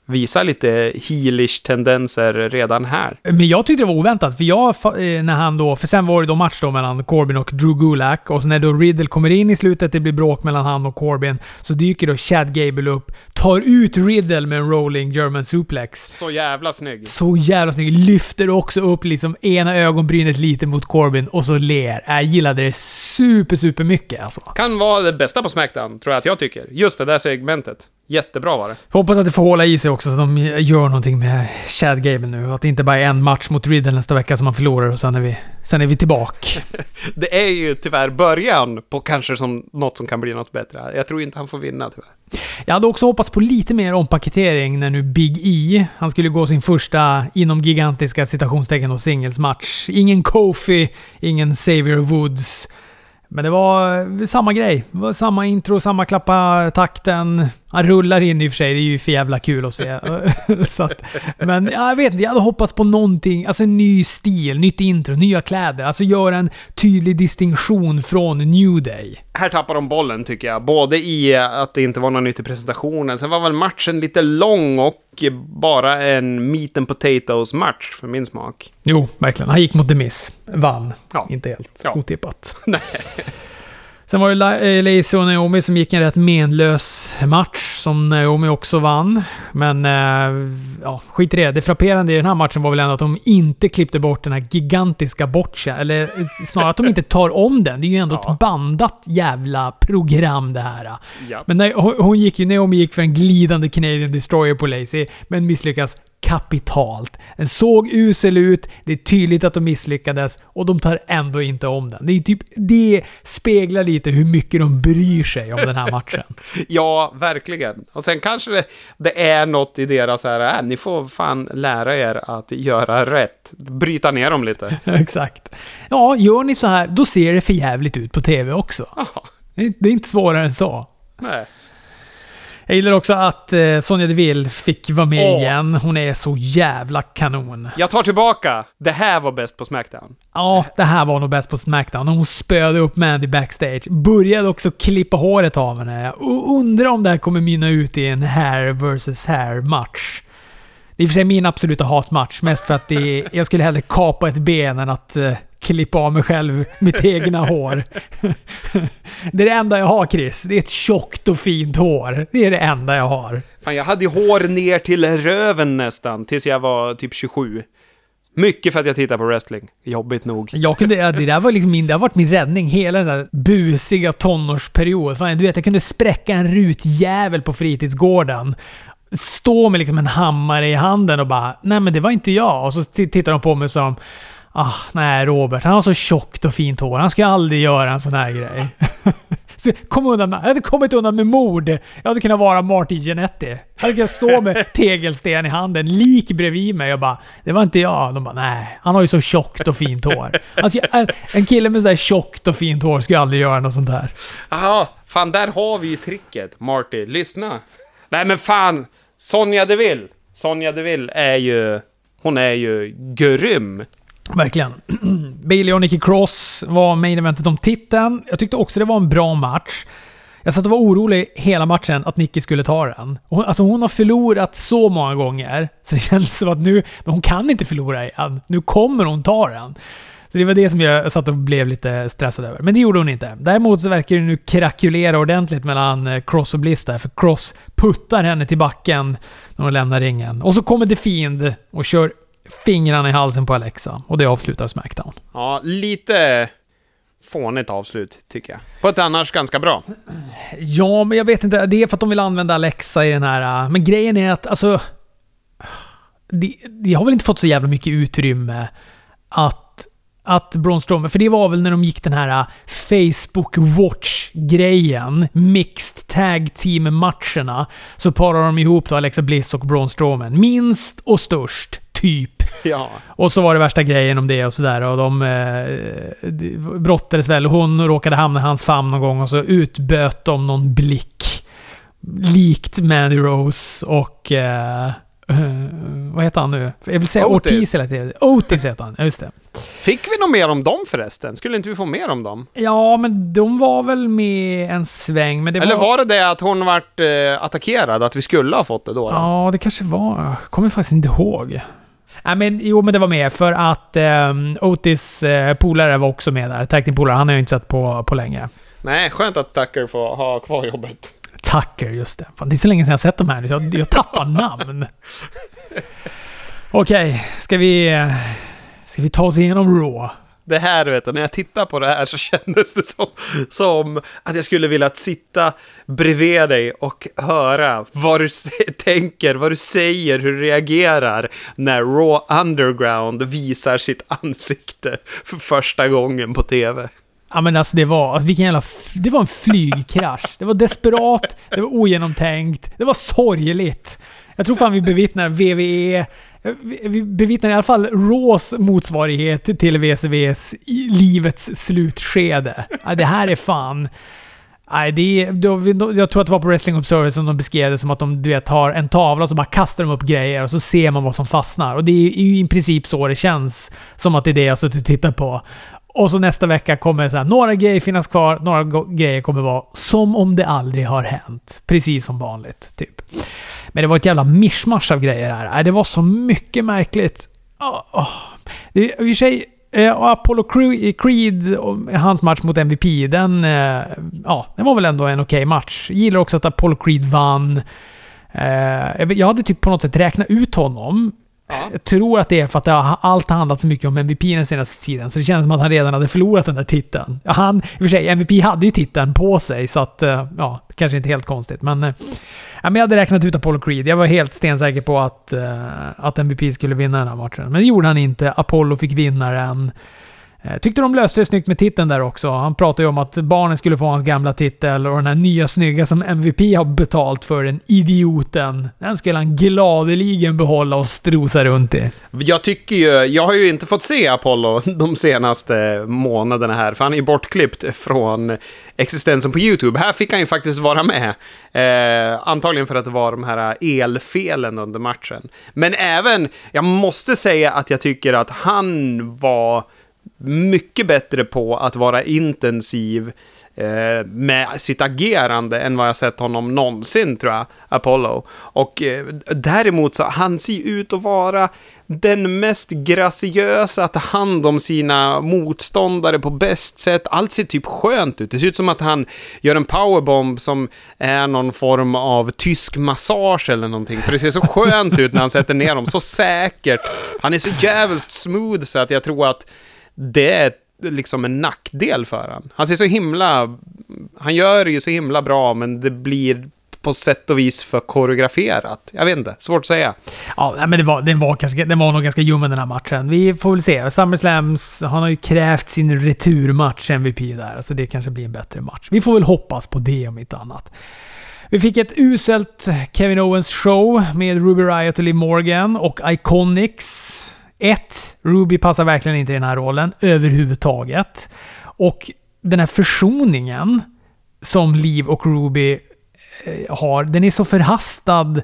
visa lite heelish tendenser redan här. Men jag tyckte det var oväntat, för jag, eh, när han då, för sen var det då match då mellan Corbin och Drew Gulak och så när då Riddle kommer in i slutet, det blir bråk mellan han och Corbin, så dyker då Chad Gable upp, tar ut Riddle med en rolling German suplex. Så jävla snygg. Så jävla snygg. Lyfter också upp liksom ena ögonbrynet lite mot Corbin och så ler. Jag gillade det super, super mycket alltså. Kan vara det bästa på Smackdown, tror jag att jag tycker. Just det där segmentet. Jättebra var det. Hoppas att det får hålla i sig också så de gör någonting med Chad Gable nu. Att det inte bara är en match mot Riddle nästa vecka som man förlorar och sen är vi, sen är vi tillbaka. Det är ju tyvärr början på kanske som något som kan bli något bättre. Jag tror inte han får vinna tyvärr. Jag hade också hoppats på lite mer ompaketering när nu Big E, han skulle gå sin första inom gigantiska citationstecken och singelsmatch. Ingen Kofi, ingen Xavier Woods. Men det var samma grej. Det var samma intro, samma klappa takten. Han rullar in i och för sig, det är ju för jävla kul att se. Så att, men jag vet inte, jag hade hoppats på någonting. Alltså en ny stil, nytt intro, nya kläder. Alltså göra en tydlig distinktion från New Day. Här tappar de bollen tycker jag. Både i att det inte var något nytt i presentationen. Sen var väl matchen lite lång och bara en meat and potatoes match för min smak. Jo, verkligen. Han gick mot The Miz. Vann. Ja. Inte helt Ja. otippat. Nej. Sen var det La- eh, Lacey och Naomi som gick en rätt menlös match som Naomi också vann. Men eh, ja, skit i det. Det frapperande i den här matchen var väl ändå att de inte klippte bort den här gigantiska botchen. Eller eh, snarare att de inte tar om den. Det är ju ändå Ja. ett bandat jävla program det här. Ja. Men hon gick ju, Naomi gick för en glidande Canadian Destroyer på Lacey, men misslyckas kapitalt. Den såg usel ut, det är tydligt att de misslyckades och de tar ändå inte om den. Det, är typ, det speglar lite hur mycket de bryr sig om den här matchen. Ja, verkligen. Och sen kanske det, det är något i deras här, äh, ni får fan lära er att göra rätt. Bryta ner dem lite. Exakt. Ja, gör ni så här, då ser det för jävligt ut på TV också. Är- det är inte svårare än så. nej. Jag gillar också att eh, Sonja Deville fick vara med Åh. igen. Hon är så jävla kanon. Jag tar tillbaka. Det här var bäst på Smackdown. Ja, det här var nog bäst på Smackdown. Hon spöade upp Mandy backstage. Började också klippa håret av henne. Och undrar om det här kommer mynna ut i en hair versus hair match. Det är i och för sig min absoluta hatmatch. Mest för att det är, jag skulle hellre kapa ett ben än att eh, klippa av mig själv mitt egna hår. det är det enda jag har Chris. Det är ett tjockt och fint hår. Det är det enda jag har. Fan, jag hade hår ner till röven nästan, tills jag var typ 27. Mycket för att jag tittar på wrestling. Jobbigt nog. Jag kunde, ja, det där var liksom min, det har varit min räddning hela den där busiga tonårsperiod. Fan, du vet, jag kunde spräcka en rutjävel på fritidsgården. Stå med liksom en hammare i handen och bara Nej men det var inte jag. Och så tittar de på mig som Ah, nej Robert, han har så tjockt och fint hår. Han ska aldrig göra en sån här grej. kom undan med, jag hade kommit undan med mord. Jag hade kunnat vara Marty Jannetty. Jag hade kunnat stå med tegelsten i handen, lik bredvid mig och bara Det var inte jag. De bara nej, han har ju så tjockt och fint hår. Alltså, en, en kille med sådär tjockt och fint hår skulle aldrig göra något sånt där. Jaha, fan där har vi ju tricket. Marty, lyssna. Nej men fan, Sonja Deville. Sonja Deville är ju... Hon är ju grym. Verkligen. Bailey och Nikki Cross var main eventet om titeln. Jag tyckte också det var en bra match. Jag satt och var orolig hela matchen att Nikki skulle ta den. Hon, alltså hon har förlorat så många gånger, så det känns som att nu... Men hon kan inte förlora igen. Nu kommer hon ta den. Så det var det som jag satt och blev lite stressad över. Men det gjorde hon inte. Däremot så verkar det nu krakulera ordentligt mellan eh, Cross och Bliss där, för Cross puttar henne till backen när hon lämnar ringen. Och så kommer The Fiend och kör fingrarna i halsen på Alexa. Och det avslutar Smackdown. Ja, lite fånigt avslut, tycker jag. På ett annars ganska bra. Ja, men jag vet inte. Det är för att de vill använda Alexa i den här... Men grejen är att, alltså... De, de har väl inte fått så jävla mycket utrymme att att Braun Strowman, för det var väl när de gick den här Facebook Watch-grejen, Mixed Tag Team-matcherna, så parade de ihop då Alexa Bliss och Braun Strowman. Minst och störst typ. Ja. Och så var det värsta grejen om det och sådär. Och de, eh, de brottades väl. Hon råkade hamna i hans famn någon gång och så utböt de någon blick. Likt Mandy Rose och... Eh, vad heter han nu? Jag vill säga Otis, Ortiz hela tiden. Otis heter han, just det. Fick vi något mer om dem förresten? Skulle inte vi få mer om dem? Ja, men de var väl med en sväng, men det Eller var... var det det att hon vart eh, attackerad, att vi skulle ha fått det då? då? Ja, det kanske var. Jag kommer faktiskt inte ihåg. Nej, men jo, men det var med för att eh, Otis eh, polare var också med där. Tag polare han har jag inte sett på, på länge. Nej, skönt att Tucker får ha kvar jobbet. Tucker, just det. Fan, det är så länge sedan jag sett de här. Jag, jag tappar namn. Okej, okay, ska vi... Ska vi ta oss igenom Raw? Det här, vet du, när jag tittar på det här så kändes det som, som att jag skulle vilja sitta bredvid dig och höra vad du tänker, vad du säger, hur du reagerar när Raw Underground visar sitt ansikte för första gången på tv. Ja men alltså det var, alltså vilken jävla... Det var en flygkrasch. Det var desperat, det var ogenomtänkt, det var sorgligt. Jag tror fan vi bevittnar VVE vi bevittnar i alla fall Raws motsvarighet till VCVs livets slutskede. Det här är fan... Nej, det är, jag tror att det var på Wrestling Observer som de beskrev det som att de du vet, har en tavla och så bara kastar de upp grejer och så ser man vad som fastnar. Och det är ju i princip så det känns som att det är det jag suttit och tittat på. Och så nästa vecka kommer så här, några grejer finnas kvar, några grejer kommer vara som om det aldrig har hänt. Precis som vanligt, typ. Men det var ett jävla mischmasch av grejer här. Äh, det var så mycket märkligt. Oh, oh. Det, I och för sig, eh, Apollo eh, Creed, hans match mot MVP, den, eh, ja, den var väl ändå en okej okay match. Jag gillar också att Apollo Creed vann. Eh, jag hade typ på något sätt räknat ut honom. Ja. Jag tror att det är för att har, allt har handlat så mycket om MVP den senaste tiden, så det känns som att han redan hade förlorat den där titeln. Han, i och för sig, MVP hade ju titeln på sig, så att, eh, ja, kanske inte helt konstigt, men eh, Ja, men jag hade räknat ut Apollo Creed. Jag var helt stensäker på att, eh, att MVP skulle vinna den här matchen. Men det gjorde han inte. Apollo fick vinna den. Eh, tyckte de löste det snyggt med titeln där också. Han pratade ju om att barnen skulle få hans gamla titel och den här nya snygga som MVP har betalt för, den idioten. Den skulle han gladeligen behålla och strosa runt i. Jag tycker ju, jag har ju inte fått se Apollo de senaste månaderna här, för han är ju bortklippt från existensen på YouTube. Här fick han ju faktiskt vara med. Eh, antagligen för att det var de här elfelen under matchen. Men även, jag måste säga att jag tycker att han var mycket bättre på att vara intensiv eh, med sitt agerande än vad jag sett honom någonsin, tror jag, Apollo. Och eh, däremot så, han ser ut att vara den mest graciösa, att ta hand om sina motståndare på bäst sätt. Allt ser typ skönt ut. Det ser ut som att han gör en powerbomb som är någon form av tysk massage eller någonting. För det ser så skönt ut när han sätter ner dem, så säkert. Han är så jävligt smooth så att jag tror att det är liksom en nackdel för han. Han ser så himla... Han gör det ju så himla bra, men det blir på sätt och vis för koreograferat. Jag vet inte, svårt att säga. Ja, men det var, den, var kanske, den var nog ganska ljummen den här matchen. Vi får väl se. SummerSlams, han har ju krävt sin returmatch MVP där, så det kanske blir en bättre match. Vi får väl hoppas på det om inte annat. Vi fick ett uselt Kevin Owens show med Ruby Riot och Liv Morgan och Iconics. 1. Ruby passar verkligen inte i den här rollen överhuvudtaget. Och den här försoningen som Liv och Ruby eh, har, den är så förhastad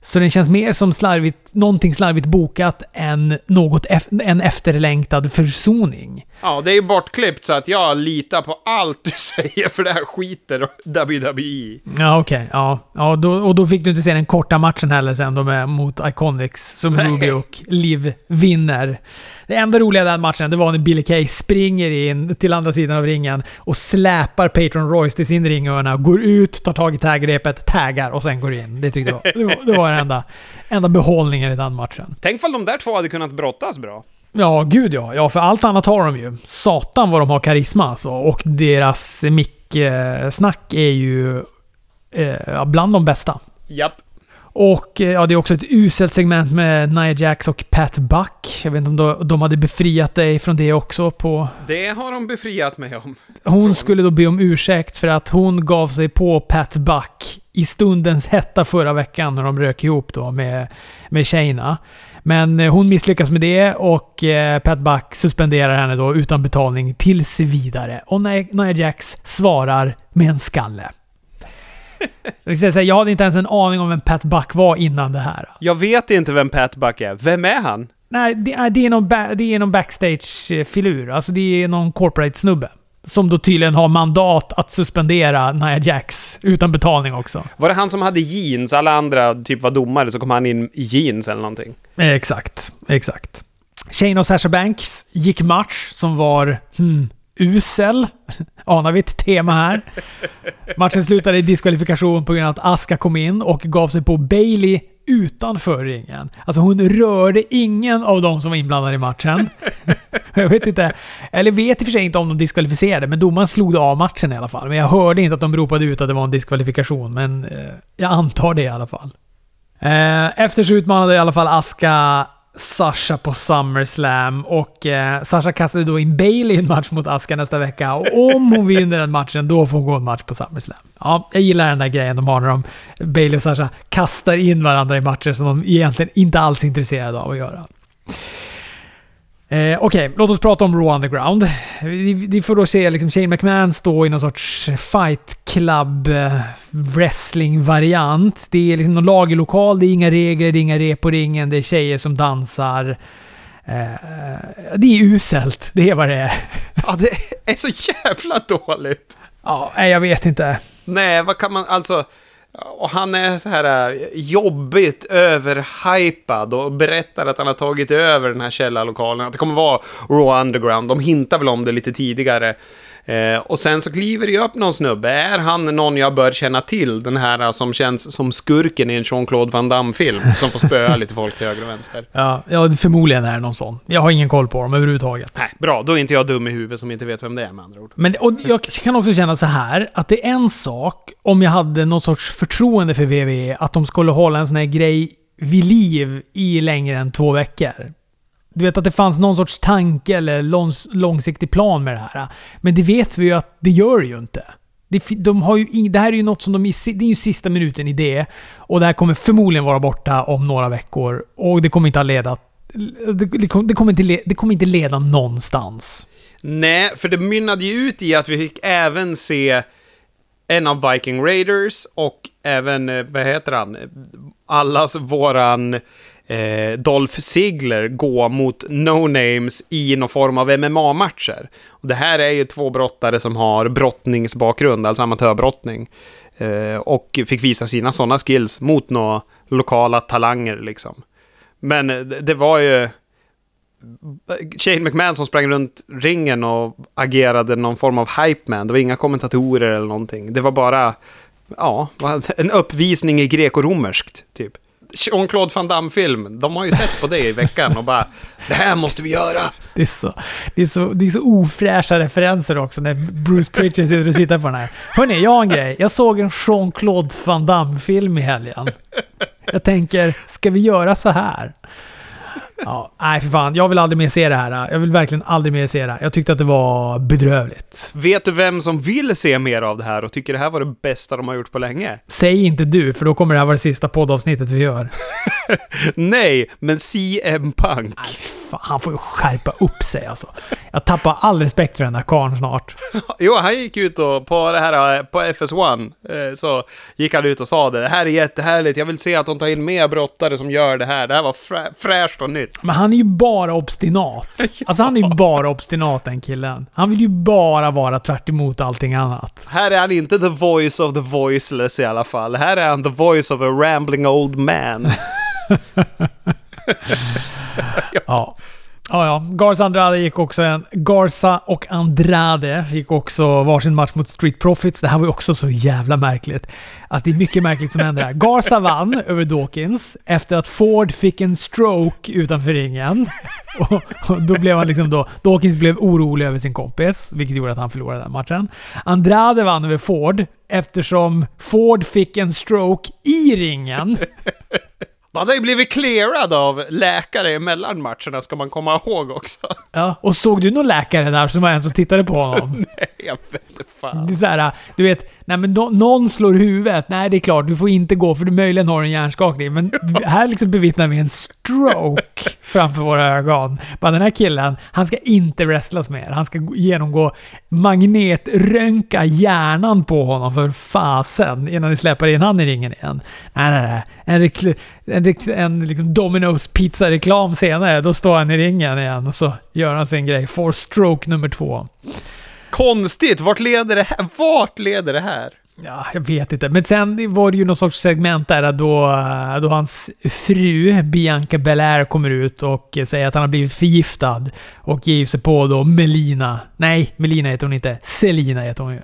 så den känns mer som slarvigt, någonting slarvigt bokat än något en efterlängtad försoning. Ja, det är ju bortklippt så att jag litar på allt du säger för det här skiter WWE. Ja, okej. Okay, ja. ja då, och då fick du inte se den korta matchen heller sen då med, mot Iconics som Nej. Ruby och Liv vinner. Det enda roliga i den matchen, det var när Billy Kay springer in till andra sidan av ringen och släpar Patron Royce till sin ringhörna, går ut, tar tag i taggreppet, taggar och sen går in. Det tyckte jag det var, det var den enda, enda behållningen i den matchen. Tänk om de där två hade kunnat brottas bra. Ja, gud ja. Ja, för allt annat har de ju. Satan vad de har karisma alltså. Och deras mick-snack är ju eh, bland de bästa. Japp. Och eh, ja, det är också ett uselt segment med Nia Jax och Pat Buck. Jag vet inte om de, de hade befriat dig från det också på... Det har de befriat mig om. Hon skulle då be om ursäkt för att hon gav sig på Pat Buck i stundens hetta förra veckan när de rök ihop då med, med tjejerna. Men eh, hon misslyckas med det och eh, Pat Buck suspenderar henne då utan betalning tills vidare. Och Nia Jax svarar med en skalle. Jag hade inte ens en aning om vem Pat Buck var innan det här. Jag vet inte vem Pat Buck är. Vem är han? Nej, det är, det är någon, det är någon backstage-filur. Alltså det är någon corporate-snubbe. Som då tydligen har mandat att suspendera Nia Jax utan betalning också. Var det han som hade jeans? Alla andra typ var domare, så kom han in i jeans eller någonting? Exakt, exakt. Shane och Sasha Banks gick match som var hmm, usel. Anar vi ett tema här? Matchen slutade i diskvalifikation på grund av att Aska kom in och gav sig på Bailey utanför ringen. Alltså hon rörde ingen av de som var inblandade i matchen. jag vet inte, eller vet i och för sig inte om de diskvalificerade, men domaren slog av matchen i alla fall. Men jag hörde inte att de ropade ut att det var en diskvalifikation, men eh, jag antar det i alla fall. Eh, efter så utmanade i alla fall Aska Sasha på SummerSlam och eh, Sasha kastade då in Bailey i en match mot Aska nästa vecka och om hon vinner den matchen då får hon gå en match på SummerSlam. Ja, jag gillar den där grejen de har när de, Bailey och Sasha kastar in varandra i matcher som de egentligen inte alls är intresserade av att göra. Eh, Okej, okay, låt oss prata om Raw Underground. Vi, vi får då se liksom Shane McMahon stå i någon sorts fight club eh, wrestling-variant. Det är liksom någon lagerlokal, det är inga regler, det är inga rep på ringen, det är tjejer som dansar. Eh, det är uselt, det är vad det är. Ja, det är så jävla dåligt. Ja, jag vet inte. Nej, vad kan man, alltså... Och han är så här eh, jobbigt överhypad och berättar att han har tagit över den här källarlokalen. Att det kommer vara Raw Underground. De hintar väl om det lite tidigare. Eh, och sen så kliver det upp någon snubbe. Är han någon jag bör känna till? Den här uh, som känns som skurken i en Jean-Claude Van Damme-film. Som får spöa lite folk till höger och vänster. Ja, ja, förmodligen är det någon sån. Jag har ingen koll på dem överhuvudtaget. Nej, bra. Då är inte jag dum i huvudet som inte vet vem det är med andra ord. Men och jag kan också känna så här, att det är en sak om jag hade någon sorts förtroende för WWE, att de skulle hålla en sån här grej vid liv i längre än två veckor. Du vet att det fanns någon sorts tanke eller långs, långsiktig plan med det här. Men det vet vi ju att det gör det ju inte. Det, de har ju, det här är ju något som de... Det är ju sista minuten i det. Och det här kommer förmodligen vara borta om några veckor. Och det kommer inte att leda... Det, det, kommer, inte, det kommer inte leda någonstans. Nej, för det mynnade ju ut i att vi fick även se en av Viking Raiders och även, eh, vad heter han, allas våran eh, Dolph Ziggler gå mot no-names i någon form av MMA-matcher. Och det här är ju två brottare som har brottningsbakgrund, alltså amatörbrottning. Eh, och fick visa sina sådana skills mot några lokala talanger liksom. Men det var ju... Shane McMahon som sprang runt ringen och agerade någon form av hype man. Det var inga kommentatorer eller någonting. Det var bara, ja, en uppvisning i grekoromerskt, typ Jean-Claude Van Damme-film. De har ju sett på det i veckan och bara Det här måste vi göra! Det är så, det är så, det är så ofräscha referenser också när Bruce Pritchard sitter och tittar på den här. Hörni, jag har en grej. Jag såg en Jean-Claude Van Damme-film i helgen. Jag tänker, ska vi göra så här? Ja, nej för fan. Jag vill aldrig mer se det här. Jag vill verkligen aldrig mer se det här. Jag tyckte att det var bedrövligt. Vet du vem som vill se mer av det här och tycker det här var det bästa de har gjort på länge? Säg inte du, för då kommer det här vara det sista poddavsnittet vi gör. Nej, men CM Punk. Nej, fan, han får ju skärpa upp sig alltså. Jag tappar all respekt för den där karln snart. jo, han gick ut och på det här på FS1 eh, så gick han ut och sa det. Det här är jättehärligt. Jag vill se att de tar in mer brottare som gör det här. Det här var frä fräscht och nytt. Men han är ju bara obstinat. Alltså han är ju bara obstinat den killen. Han vill ju bara vara tvärt allting annat. Här är han inte the voice of the voiceless i alla fall. Här är han the voice of a rambling old man. ja. Ja, ja. Garza Andrade gick också en... Garza och Andrade fick också varsin match mot Street Profits. Det här var ju också så jävla märkligt. Alltså det är mycket märkligt som händer här. Garza vann över Dawkins efter att Ford fick en stroke utanför ringen. Och, och då blev han liksom då... Dawkins blev orolig över sin kompis, vilket gjorde att han förlorade den matchen. Andrade vann över Ford eftersom Ford fick en stroke i ringen. Han hade ju blivit clearad av läkare emellan matcherna, ska man komma ihåg också. Ja, och såg du någon läkare där som var en som tittade på honom? Nej, jag vet inte fan. Det är så här, du vet, nej men no någon slår huvudet. Nej, det är klart, du får inte gå för du möjligen har en hjärnskakning. Men här liksom bevittnar vi en stroke framför våra ögon. Bara den här killen, han ska inte wrestlas mer. Han ska genomgå magnetröntga hjärnan på honom för fasen innan ni släpper in han i ringen igen. Nej, nej, nej. En, en, en liksom Domino's pizza-reklam senare, då står han i ringen igen och så gör han sin grej. Får stroke nummer två. Konstigt! Vart leder det här? Vart leder det här? Ja, jag vet inte. Men sen var det ju någon sorts segment där då, då hans fru Bianca Belair kommer ut och säger att han har blivit förgiftad. Och ger sig på då Melina. Nej, Melina heter hon inte. Selina heter hon ju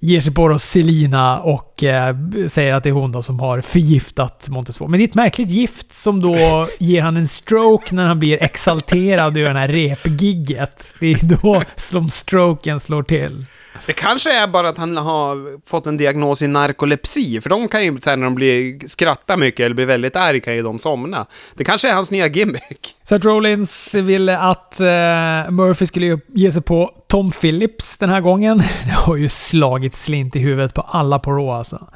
ger sig på då Selina och eh, säger att det är hon då som har förgiftat Montesfort. Men det är ett märkligt gift som då ger han en stroke när han blir exalterad över det här repgigget. Det är då som stroken slår till. Det kanske är bara att han har fått en diagnos i narkolepsi, för de kan ju här, när de blir skratta mycket eller blir väldigt arg kan ju de somna. Det kanske är hans nya gimmick. Seth Rollins ville att uh, Murphy skulle ge sig på Tom Phillips den här gången. Det har ju slagit slint i huvudet på alla på Raw alltså.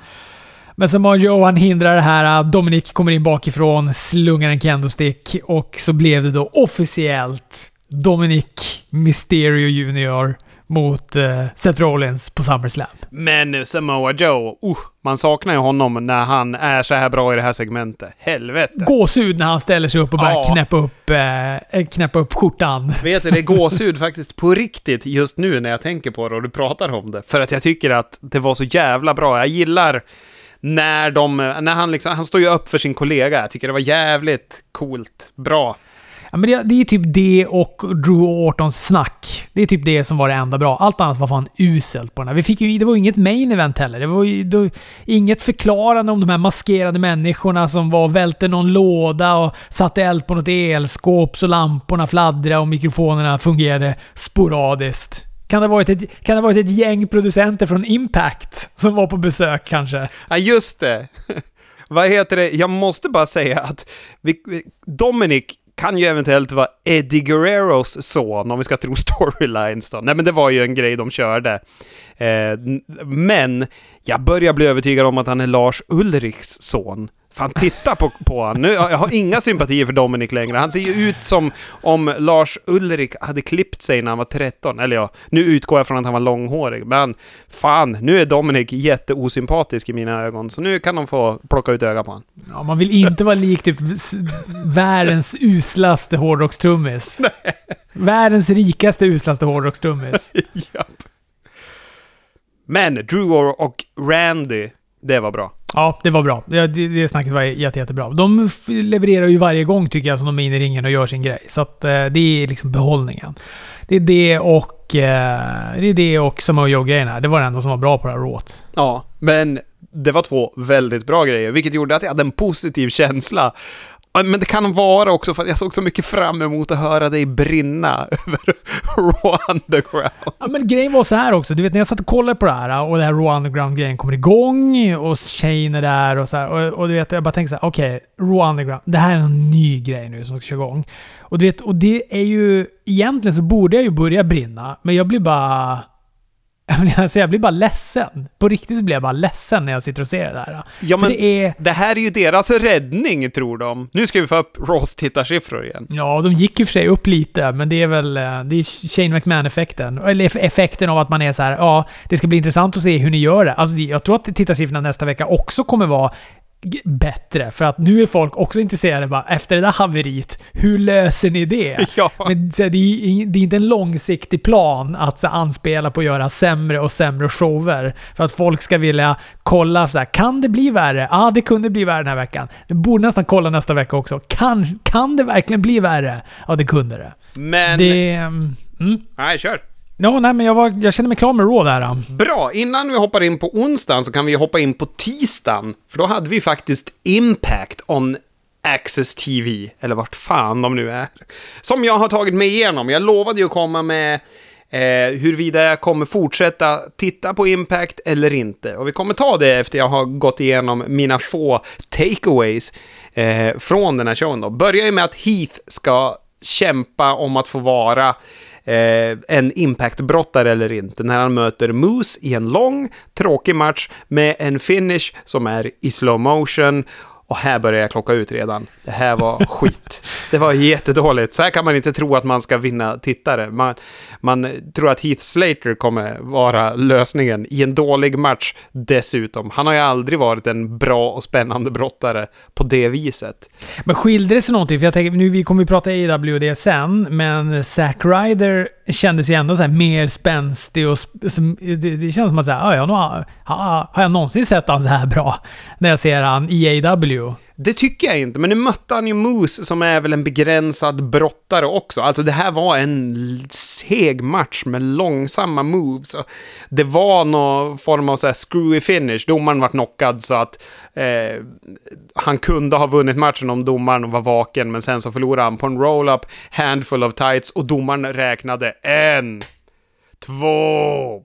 Men som har han hindrar det här. Eh, Dominic kommer in bakifrån, slungar en kendo-stick och så blev det då officiellt Dominic Mysterio Junior mot eh, Seth Rollins på SummerSlam. Men Samoa Joe, uh, man saknar ju honom när han är så här bra i det här segmentet. Helvete! Gåshud när han ställer sig upp och börjar ja. knäppa, upp, eh, knäppa upp skjortan. Vet du, det är gåshud faktiskt på riktigt just nu när jag tänker på det och du pratar om det. För att jag tycker att det var så jävla bra. Jag gillar när de, när han liksom, han står ju upp för sin kollega. Jag tycker det var jävligt coolt, bra. Ja, men det, det är typ det och Drew Ortons snack. Det är typ det som var det enda bra. Allt annat var fan uselt på den här. Vi fick ju, det var ju inget main event heller. Det var ju det inget förklarande om de här maskerade människorna som var och välte någon låda och satte eld på något elskåp så lamporna fladdrade och mikrofonerna fungerade sporadiskt. Kan det, ha varit ett, kan det varit ett gäng producenter från Impact som var på besök kanske? Ja, just det. Vad heter det? Jag måste bara säga att vi, Dominic kan ju eventuellt vara Eddie Guerreros son, om vi ska tro storylines då. Nej, men det var ju en grej de körde. Eh, men jag börjar bli övertygad om att han är Lars Ulriks son. Fan, titta på, på honom. Nu, jag har inga sympatier för Dominic längre. Han ser ju ut som om Lars Ulrik hade klippt sig när han var 13. Eller ja, nu utgår jag från att han var långhårig. Men fan, nu är Dominic jätteosympatisk i mina ögon. Så nu kan de få plocka ut öga på honom. Ja, man vill inte vara lik typ världens uslaste hårdrockstrummis. Världens rikaste uslaste hårdrockstrummis. Men Drew och Randy, det var bra. Ja, det var bra. Det, det snacket var jätte, jättebra. De levererar ju varje gång tycker jag som de är inne i ringen och gör sin grej. Så att, eh, det är liksom behållningen. Det är det och... Eh, det är det och Samoa Joe-grejen här. Det var det enda som var bra på det här rået. Ja, men det var två väldigt bra grejer, vilket gjorde att jag hade en positiv känsla men det kan vara också för att jag såg så mycket fram emot att höra dig brinna över Raw Underground. Ja, men grejen var så här också. Du vet när jag satt och kollade på det här och det här Raw Underground-grejen kommer igång och Shane är där och så här, och, och, du vet, jag bara tänkte så här, okej, okay, Raw Underground, det här är en ny grej nu som ska köra igång. Och du vet, och det är ju, egentligen så borde jag ju börja brinna, men jag blir bara Alltså jag blir bara ledsen. På riktigt blir jag bara ledsen när jag sitter och ser det där. Ja, men det, är... det här är ju deras räddning, tror de. Nu ska vi få upp Ross tittarsiffror igen. Ja, de gick ju för sig upp lite, men det är väl eh, det är Shane McMahon-effekten. Eller effekten av att man är så här, ja, det ska bli intressant att se hur ni gör det. Alltså, jag tror att tittarsiffrorna nästa vecka också kommer vara bättre. För att nu är folk också intresserade bara, efter det där haveriet, hur löser ni det? Ja. Men det är, det är inte en långsiktig plan att så, anspela på att göra sämre och sämre shower. För att folk ska vilja kolla, så här, kan det bli värre? Ja, det kunde bli värre den här veckan. Det borde nästan kolla nästa vecka också. Kan, kan det verkligen bli värre? Ja, det kunde det. Men... Det... Mm. Nej, kör. Ja, nej, men jag, var, jag känner mig klar med Raw där. Bra, innan vi hoppar in på onsdagen så kan vi hoppa in på tisdagen. För då hade vi faktiskt Impact on Access TV, eller vart fan de nu är. Som jag har tagit mig igenom. Jag lovade ju att komma med eh, huruvida jag kommer fortsätta titta på Impact eller inte. Och vi kommer ta det efter jag har gått igenom mina få takeaways eh, från den här showen. Då. Börjar ju med att Heath ska kämpa om att få vara eh, en impact-brottare eller inte när han möter Moose i en lång, tråkig match med en finish som är i slow motion och här börjar jag klocka ut redan. Det här var skit. Det var jättedåligt. Så här kan man inte tro att man ska vinna tittare. Man, man tror att Heath Slater kommer vara lösningen i en dålig match dessutom. Han har ju aldrig varit en bra och spännande brottare på det viset. Men skilde det sig någonting? För jag tänker, nu vi kommer ju prata AW det sen, men Zack Ryder kändes ju ändå så mer spänstig och det, det känns som att säga, här, ah, ja, har, har, har jag någonsin sett han så här bra? När jag ser han i AW. Det tycker jag inte, men nu mötte han ju Moose som är väl en begränsad brottare också. Alltså det här var en seg match med långsamma moves. Det var någon form av så här screwy finish. Domaren vart knockad så att eh, han kunde ha vunnit matchen om domaren var vaken, men sen så förlorade han på en roll-up, handful of tights och domaren räknade en, två,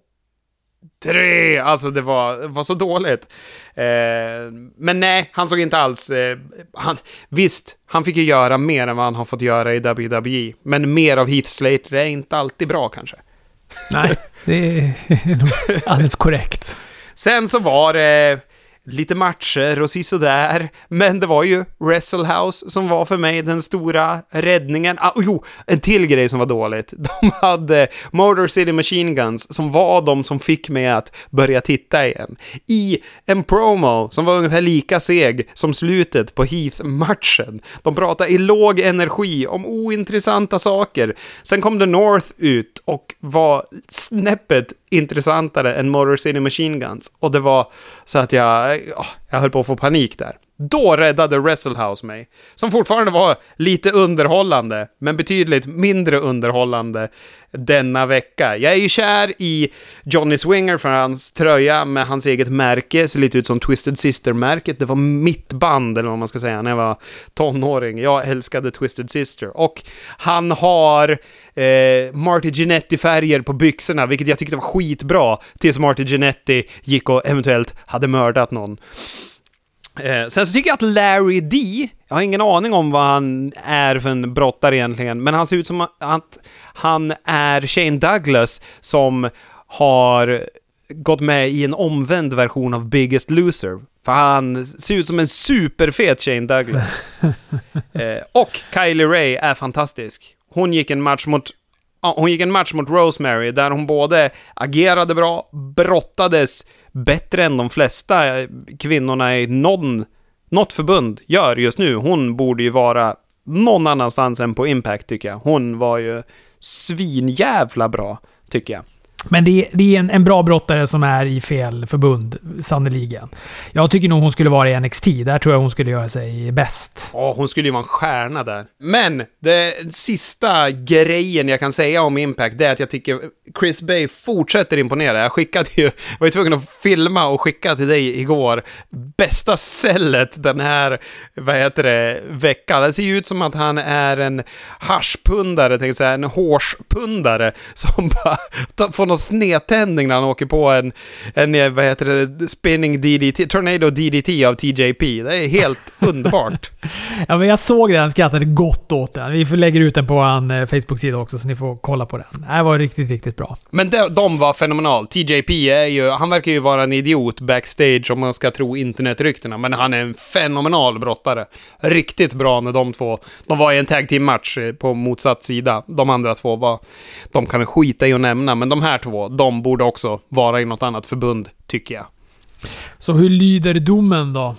tre. Alltså det var, var så dåligt. Eh, men nej, han såg inte alls... Eh, han, visst, han fick ju göra mer än vad han har fått göra i WWE. Men mer av Heath Slater är inte alltid bra kanske. Nej, det är nog alldeles korrekt. Sen så var det lite matcher och sisådär. Men det var ju Wrestlehouse som var för mig den stora räddningen. Ah, jo, en till grej som var dåligt. De hade Motor City Machine Guns som var de som fick mig att börja titta igen. I en promo som var ungefär lika seg som slutet på Heath-matchen. De pratade i låg energi om ointressanta saker. Sen kom The North ut och var snäppet intressantare än Motor City Machine Guns. Och det var så att jag, jag höll på att få panik där. Då räddade Wrestlehouse mig. Som fortfarande var lite underhållande, men betydligt mindre underhållande denna vecka. Jag är ju kär i Johnny Swinger för hans tröja med hans eget märke, ser lite ut som Twisted Sister-märket. Det var mitt band, eller vad man ska säga, när jag var tonåring. Jag älskade Twisted Sister. Och han har eh, Marty Ginetti-färger på byxorna, vilket jag tyckte var skitbra, tills Marty Ginetti gick och eventuellt hade mördat någon. Eh, sen så tycker jag att Larry D, jag har ingen aning om vad han är för en brottare egentligen, men han ser ut som att han är Shane Douglas som har gått med i en omvänd version av Biggest Loser. För han ser ut som en superfet Shane Douglas. eh, och Kylie Ray är fantastisk. Hon gick en match mot hon gick en match mot Rosemary där hon både agerade bra, brottades bättre än de flesta kvinnorna i någon, något förbund gör just nu. Hon borde ju vara någon annanstans än på Impact tycker jag. Hon var ju svinjävla bra, tycker jag. Men det, det är en, en, bra brottare som är i fel förbund, sannoliken. Jag tycker nog hon skulle vara i NXT. Där tror jag hon skulle göra sig bäst. Ja, hon skulle ju vara en stjärna där. Men, det sista grejen jag kan säga om Impact, det är att jag tycker Chris Bay fortsätter imponera. Jag skickade ju, var ju tvungen att filma och skicka till dig igår, bästa cellet den här, vad heter det, veckan. Det ser ju ut som att han är en haschpundare, tänkte jag säga, en hårspundare som bara får någon snedtändning när han åker på en, en vad heter det, spinning DDT, Tornado DDT av TJP. Det är helt underbart. Ja, men jag såg den, skrattade gott åt den. Vi lägger ut den på vår eh, Facebook-sida också, så ni får kolla på den. Det var riktigt, riktigt bra. Men de, de var fenomenal. TJP är ju, han verkar ju vara en idiot backstage om man ska tro internetryktena, men han är en fenomenal brottare. Riktigt bra när de två, de var i en tag team-match eh, på motsatt sida. De andra två var, de kan vi skita i att nämna, men de här två, de borde också vara i något annat förbund, tycker jag. Så hur lyder domen då?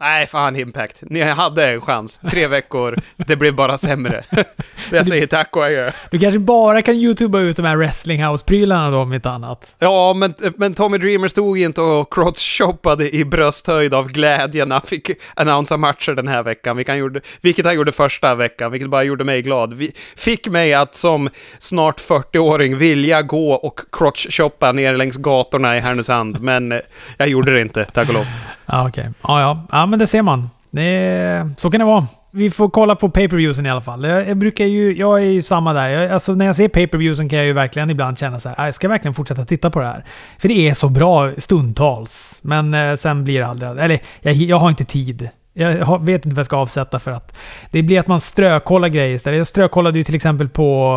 Nej, fan Impact. Ni hade en chans. Tre veckor. Det blev bara sämre. jag säger tack och adjö. Du kanske bara kan youtuba ut de här wrestling house-prylarna då, om inte annat. Ja, men, men Tommy Dreamer stod inte och crotch-shoppade i brösthöjd av glädje när han fick annonsa matcher den här veckan. Vilket han, gjorde, vilket han gjorde första veckan, vilket bara gjorde mig glad. Vi, fick mig att som snart 40-åring vilja gå och crotch-shoppa ner längs gatorna i Härnösand. Men jag gjorde det inte, tack och lov. Ja, okej. Okay. Ja, ja. Ja, men det ser man. Det, så kan det vara. Vi får kolla på pay-per-viewsen i alla fall. Jag, jag, brukar ju, jag är ju samma där. Jag, alltså när jag ser pay-per-viewsen kan jag ju verkligen ibland känna så här, ah, jag ska verkligen fortsätta titta på det här. För det är så bra stundtals. Men eh, sen blir det aldrig... Eller jag, jag har inte tid. Jag vet inte vad jag ska avsätta för att det blir att man strökollar grejer istället. Jag strökollade ju till exempel på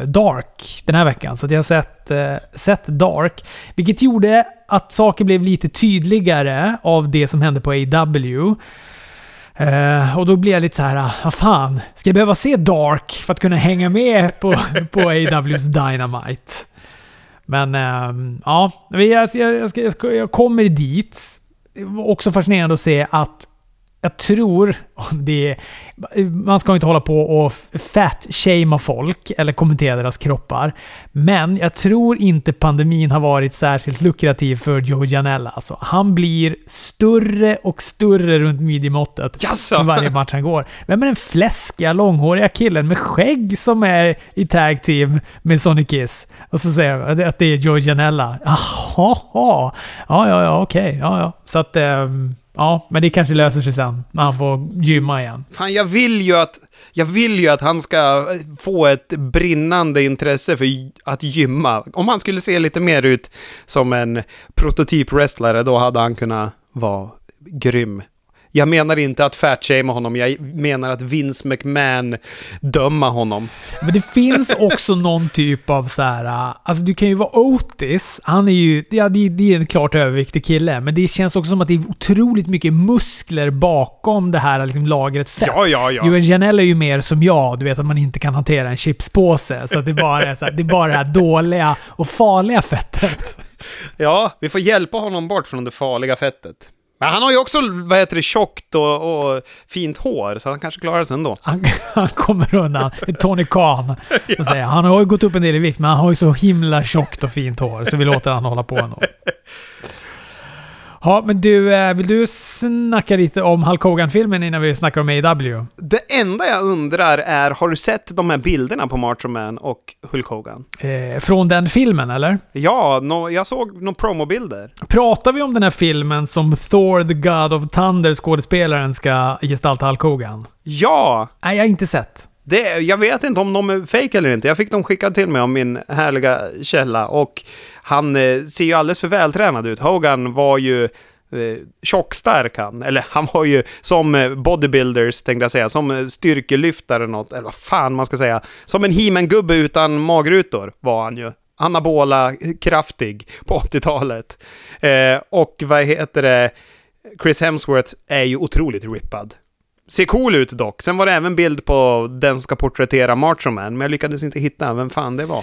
eh, Dark den här veckan. Så jag har sett, eh, sett Dark. Vilket gjorde att saker blev lite tydligare av det som hände på AW. Uh, och då blir jag lite så här, ah, vad fan, ska jag behöva se Dark för att kunna hänga med på, på AWs Dynamite? Men uh, ja, jag, jag, jag, jag, kommer dit. Också fascinerande att se att jag tror, det, man ska inte hålla på och fat-shamea folk eller kommentera deras kroppar. Men jag tror inte pandemin har varit särskilt lukrativ för Joe Janella. Alltså, han blir större och större runt midjemåttet för varje match han går. Vem är den fläskiga, långhåriga killen med skägg som är i tag team med Sonic Kiss? Och så säger jag att det är Joe Janella. Jaha, ja, ja, ja, okej, ja, ja. Så att... Um, Ja, men det kanske löser sig sen när han får gymma igen. Fan, jag vill ju att, jag vill ju att han ska få ett brinnande intresse för att gymma. Om han skulle se lite mer ut som en prototyp-wrestlare, då hade han kunnat vara grym jag menar inte att fatshamea honom, jag menar att Vince McMahon döma honom. Men det finns också någon typ av så här, alltså du kan ju vara Otis, han är ju, ja det, det är en klart överviktig kille, men det känns också som att det är otroligt mycket muskler bakom det här liksom, lagret fett. Ja, ja, ja. Johan Janell är ju mer som jag, du vet att man inte kan hantera en chipspåse, så att det bara är så här, det är bara det här dåliga och farliga fettet. Ja, vi får hjälpa honom bort från det farliga fettet. Men han har ju också, vad heter det, tjockt och, och fint hår, så han kanske klarar sig ändå. Han, han kommer undan. Tony Khan. ja. Han har ju gått upp en del i vikt, men han har ju så himla tjockt och fint hår, så vi låter han hålla på ändå. Ja, men du, eh, vill du snacka lite om Hulk Hogan-filmen innan vi snackar om AW? Det enda jag undrar är, har du sett de här bilderna på Macho Man och Hulk Hogan? Eh, från den filmen, eller? Ja, no, jag såg några promobilder. Pratar vi om den här filmen som Thor the God of Thunder, skådespelaren, ska gestalta Hulk Hogan? Ja! Nej, jag har inte sett. Det, jag vet inte om de är fake eller inte. Jag fick dem skickade till mig av min härliga källa. Och han eh, ser ju alldeles för vältränad ut. Hogan var ju eh, tjockstark han. Eller han var ju som eh, bodybuilders, tänkte jag säga. Som eh, styrkelyftare något, eller vad fan man ska säga. Som en he gubbe utan magrutor var han ju. Anabola, kraftig på 80-talet. Eh, och vad heter det? Chris Hemsworth är ju otroligt rippad. Ser cool ut dock. Sen var det även bild på den som ska porträttera Macho Man, men jag lyckades inte hitta vem fan det var.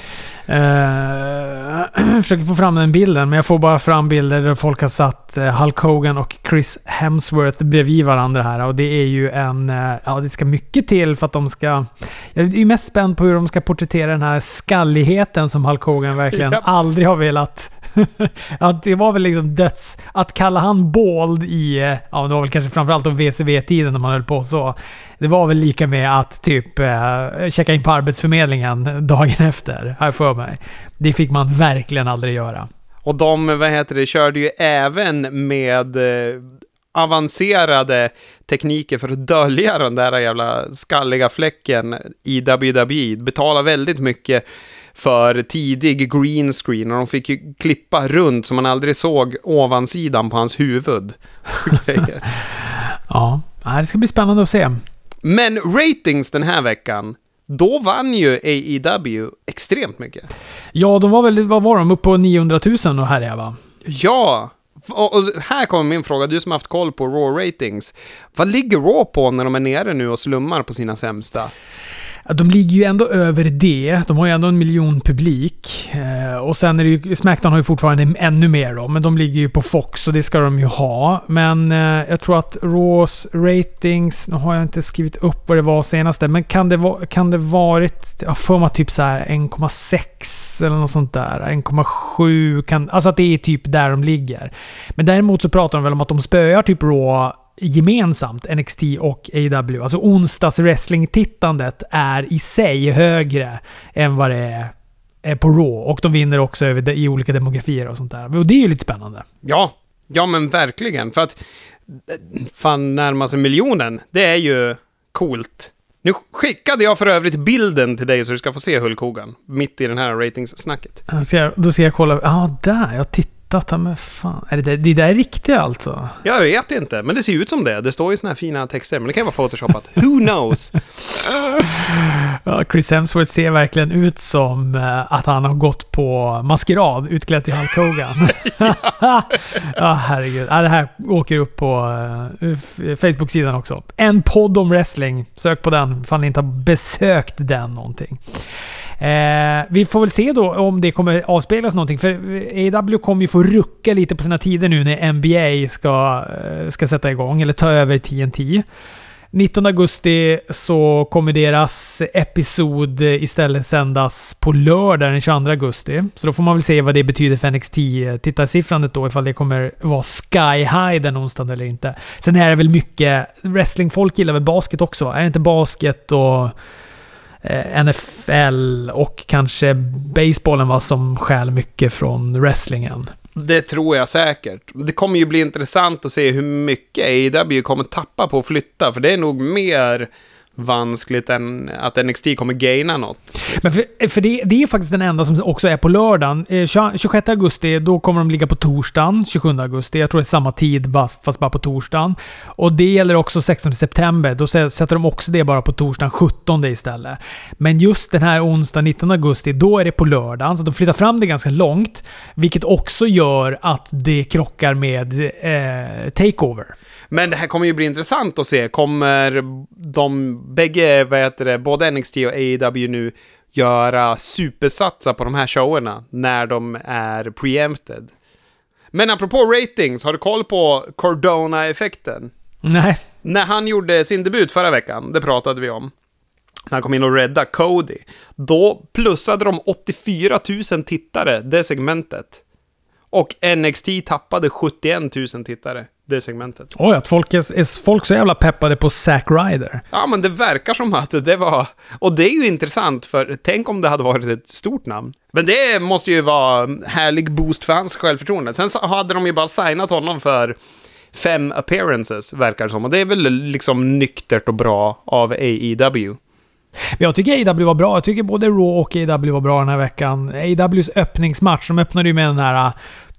Uh, försöker få fram den bilden, men jag får bara fram bilder där folk har satt uh, Hulk Hogan och Chris Hemsworth bredvid varandra här. Och det är ju en... Uh, ja, det ska mycket till för att de ska... Jag är mest spänd på hur de ska porträttera den här skalligheten som Hulk Hogan verkligen yep. aldrig har velat att det var väl liksom döds... Att kalla han bald i... Ja, det var väl kanske framförallt då VCV-tiden när man höll på så. Det var väl lika med att typ eh, checka in på Arbetsförmedlingen dagen efter, har jag för mig. Det fick man verkligen aldrig göra. Och de, vad heter det, körde ju även med eh, avancerade tekniker för att dölja den där jävla skalliga fläcken i WWE. Betala väldigt mycket för tidig green screen och de fick ju klippa runt så man aldrig såg ovansidan på hans huvud. ja, det ska bli spännande att se. Men ratings den här veckan, då vann ju AEW extremt mycket. Ja, de var väl, vad var de, upp på 900 000 och här är va? Ja, och här kommer min fråga, du som haft koll på Raw ratings. Vad ligger Raw på när de är nere nu och slummar på sina sämsta? De ligger ju ändå över det. De har ju ändå en miljon publik. Eh, och sen är det ju, Smackdown har ju fortfarande ännu mer då, men de ligger ju på Fox och det ska de ju ha. Men eh, jag tror att Raws ratings, nu har jag inte skrivit upp vad det var senaste, men kan det, va, kan det varit, jag får mig typ så här 1,6 eller något sånt där. 1,7 kan, alltså att det är typ där de ligger. Men däremot så pratar de väl om att de spöar typ Raw gemensamt, NXT och AW. Alltså onsdags wrestling-tittandet är i sig högre än vad det är på Raw. Och de vinner också över, i olika demografier och sånt där. Och det är ju lite spännande. Ja, ja men verkligen. För att fan närma sig miljonen, det är ju coolt. Nu skickade jag för övrigt bilden till dig så du ska få se Hulk Hogan. Mitt i den här ratingssnacket. Då ska jag kolla. Ja, ah, där. Jag tittar Data med fan. Är det, det där är riktigt alltså? Jag vet inte, men det ser ut som det. Det står ju såna här fina texter, men det kan vara photoshopat. Who knows? ja, Chris Hemsworth ser verkligen ut som uh, att han har gått på maskerad utklädd till Hulk Hogan. ja, herregud. Ja, det här åker upp på uh, Facebook-sidan också. En podd om wrestling. Sök på den, ifall ni inte har besökt den någonting. Eh, vi får väl se då om det kommer avspeglas någonting. För AW kommer ju få rucka lite på sina tider nu när NBA ska, eh, ska sätta igång, eller ta över TNT. 19 augusti så kommer deras episod istället sändas på lördag den 22 augusti. Så då får man väl se vad det betyder för NXT-tittarsiffrandet då, ifall det kommer vara sky high den onsdagen eller inte. Sen är det väl mycket... Wrestlingfolk gillar väl basket också? Är det inte basket och Eh, NFL och kanske basebollen var som skäl mycket från wrestlingen. Det tror jag säkert. Det kommer ju bli intressant att se hur mycket AEW kommer tappa på att flytta, för det är nog mer vanskligt än att NXT kommer gaina något. Men för, för det, det, är faktiskt den enda som också är på lördagen. Eh, 26 augusti, då kommer de ligga på torsdagen. 27 augusti. Jag tror det är samma tid, fast bara på torsdagen. Och det gäller också 16 september. Då sätter de också det bara på torsdagen 17 istället. Men just den här onsdagen 19 augusti, då är det på lördagen. Så de flyttar fram det ganska långt. Vilket också gör att det krockar med eh, Takeover. Men det här kommer ju bli intressant att se. Kommer de bägge, vad heter det, både NXT och AEW nu göra supersatsa på de här showerna när de är preempted? Men apropå ratings, har du koll på Cordona-effekten? Nej. När han gjorde sin debut förra veckan, det pratade vi om. När han kom in och räddade Cody. Då plussade de 84 000 tittare, det segmentet. Och NXT tappade 71 000 tittare det segmentet. Oj, att folk är, är folk så jävla peppade på Zack Ryder? Ja, men det verkar som att det var... Och det är ju intressant, för tänk om det hade varit ett stort namn. Men det måste ju vara härlig boost för hans självförtroende. Sen så hade de ju bara signat honom för fem appearances, verkar det som. Och det är väl liksom nyktert och bra av AEW. Jag tycker AW var bra. Jag tycker både Raw och AW var bra den här veckan. AWs öppningsmatch, de öppnade ju med den här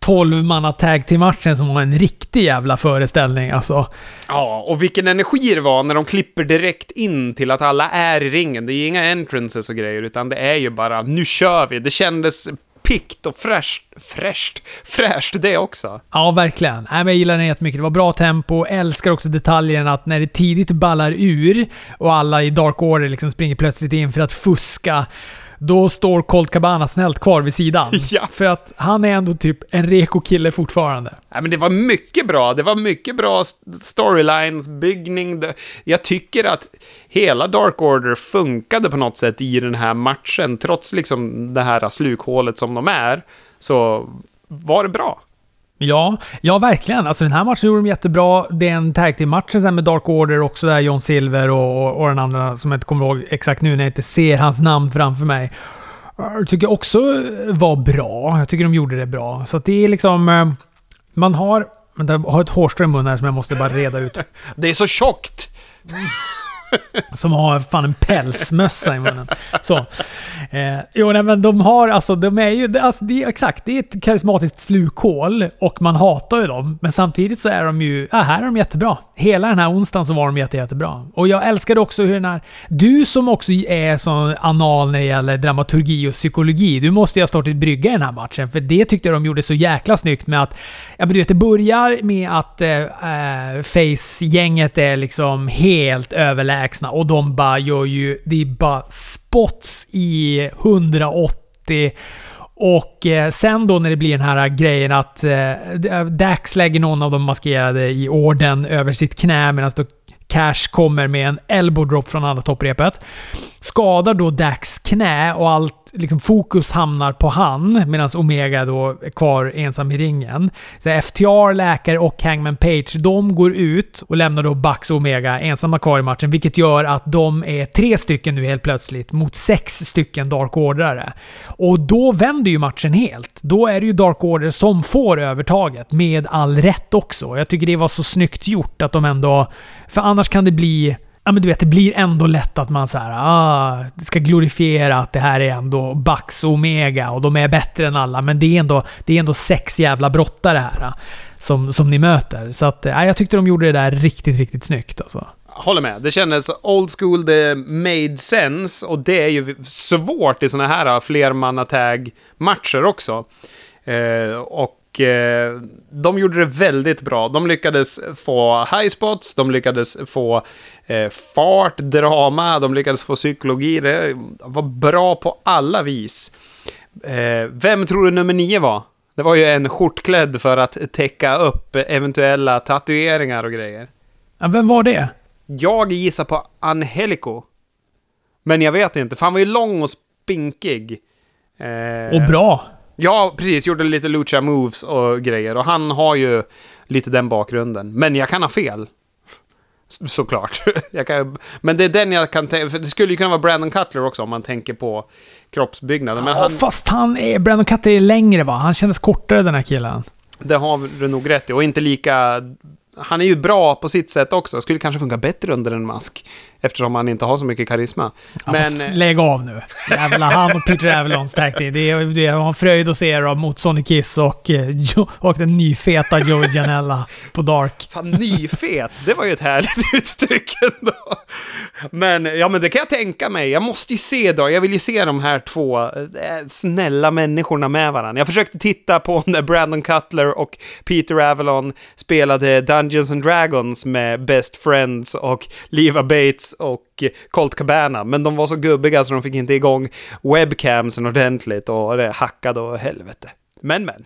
12 manna tag till matchen som var en riktig jävla föreställning alltså. Ja, och vilken energi det var när de klipper direkt in till att alla är i ringen. Det är ju inga entrances och grejer, utan det är ju bara nu kör vi. Det kändes pikt och fräscht. Fräscht? Fräscht det också. Ja, verkligen. Nej, men jag gillar den jättemycket. Det var bra tempo. Älskar också detaljen att när det tidigt ballar ur och alla i Dark Order liksom springer plötsligt in för att fuska då står Colt Cabana snällt kvar vid sidan. Ja. För att han är ändå typ en reko kille fortfarande. Ja, men det var mycket bra. Det var mycket bra storylines, byggning. Jag tycker att hela Dark Order funkade på något sätt i den här matchen. Trots liksom det här slukhålet som de är, så var det bra. Ja, ja verkligen. Alltså den här matchen gjorde de jättebra. Det är en tag team match med Dark Order också, där John Silver och, och, och den andra som jag inte kommer ihåg exakt nu när jag inte ser hans namn framför mig. Jag tycker också var bra. Jag tycker de gjorde det bra. Så det är liksom... Eh, man har... Vänta, jag har ett hårstrå i munnen här som jag måste bara reda ut. Det är så tjockt! Som har fan en pälsmössa i munnen. Så. Eh, jo, nej, men de har alltså, de är ju, alltså, det är, exakt, det är ett karismatiskt slukhål och man hatar ju dem. Men samtidigt så är de ju, ja, här är de jättebra. Hela den här onsdagen så var de jätte, jättebra. Och jag älskade också hur den här, du som också är så anal när det gäller dramaturgi och psykologi, du måste ju ha stått i brygga i den här matchen. För det tyckte jag de gjorde så jäkla snyggt med att, ja men du vet, det börjar med att eh, eh Face-gänget är liksom helt överlägsna och de bara gör ju, det är bara spots i 180 och eh, sen då när det blir den här grejen att eh, Dax lägger någon av de maskerade i orden över sitt knä medan då Cash kommer med en elbow drop från andra topprepet. Skadar då Dax knä och allt liksom, fokus hamnar på han medan Omega då är kvar ensam i ringen. Så FTR, Läkare och Hangman Page, de går ut och lämnar då Bucks och Omega ensamma kvar i matchen, vilket gör att de är tre stycken nu helt plötsligt mot sex stycken Dark Orderare. Och då vänder ju matchen helt. Då är det ju Dark Order som får övertaget, med all rätt också. Jag tycker det var så snyggt gjort att de ändå... För annars kan det bli ja men du vet, det blir ändå lätt att man så här, ah, ska glorifiera att det här är ändå Bax och Omega och de är bättre än alla. Men det är ändå, det är ändå sex jävla brottare här ah, som, som ni möter. Så att, eh, ja, jag tyckte de gjorde det där riktigt, riktigt snyggt alltså. Håller med. Det kändes old school, det made sense och det är ju svårt i sådana här flermannatag-matcher också. Eh, och Eh, de gjorde det väldigt bra. De lyckades få high spots, de lyckades få eh, fart, drama, de lyckades få psykologi. Det var bra på alla vis. Eh, vem tror du nummer nio var? Det var ju en skjortklädd för att täcka upp eventuella tatueringar och grejer. Ja, vem var det? Jag gissar på Angelico. Men jag vet inte, för han var ju lång och spinkig. Eh, och bra. Ja, precis. Gjorde lite lucha moves och grejer. Och han har ju lite den bakgrunden. Men jag kan ha fel. Såklart. kan, men det är den jag kan tänka... Det skulle ju kunna vara Brandon Cutler också om man tänker på kroppsbyggnaden. Men ja, han, fast han är... Brandon Cutler är längre va? Han kändes kortare den här killen. Det har du nog rätt i. Och inte lika han är ju bra på sitt sätt också. Skulle kanske funka bättre under en mask. Eftersom han inte har så mycket karisma. Ja, Men... Lägg av nu. Jävlar, han och Peter Avalons tag Det är, det är en fröjd att se dem mot Sonic Kiss och, eh, och den nyfeta Joey Janella på Dark. Fan, nyfet! Det var ju ett härligt uttryck ändå. Men, ja men det kan jag tänka mig. Jag måste ju se då. Jag vill ju se de här två äh, snälla människorna med varandra. Jag försökte titta på när Brandon Cutler och Peter Avalon spelade Dungeons and Dragons med Best Friends och Leva Bates och Colt Cabana. Men de var så gubbiga så de fick inte igång webcamsen ordentligt och det hackade och helvete. Men men.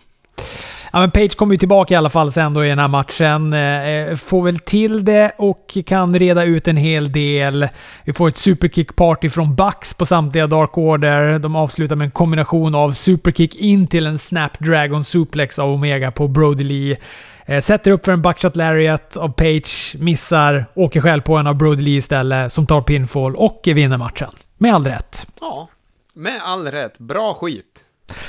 Ja, men Page kommer ju tillbaka i alla fall sen då i den här matchen. Eh, eh får väl till det och kan reda ut en hel del. Vi får ett superkick-party från Bucks på samtliga Dark Order. De avslutar med en kombination av superkick in till en Snapdragon suplex av Omega på Brody Lee. Eh, sätter upp för en buckshot lariat av Page, missar, åker själv på en av Brody Lee istället som tar pinfall och vinner matchen. Med all rätt. Ja, med all rätt. Bra skit.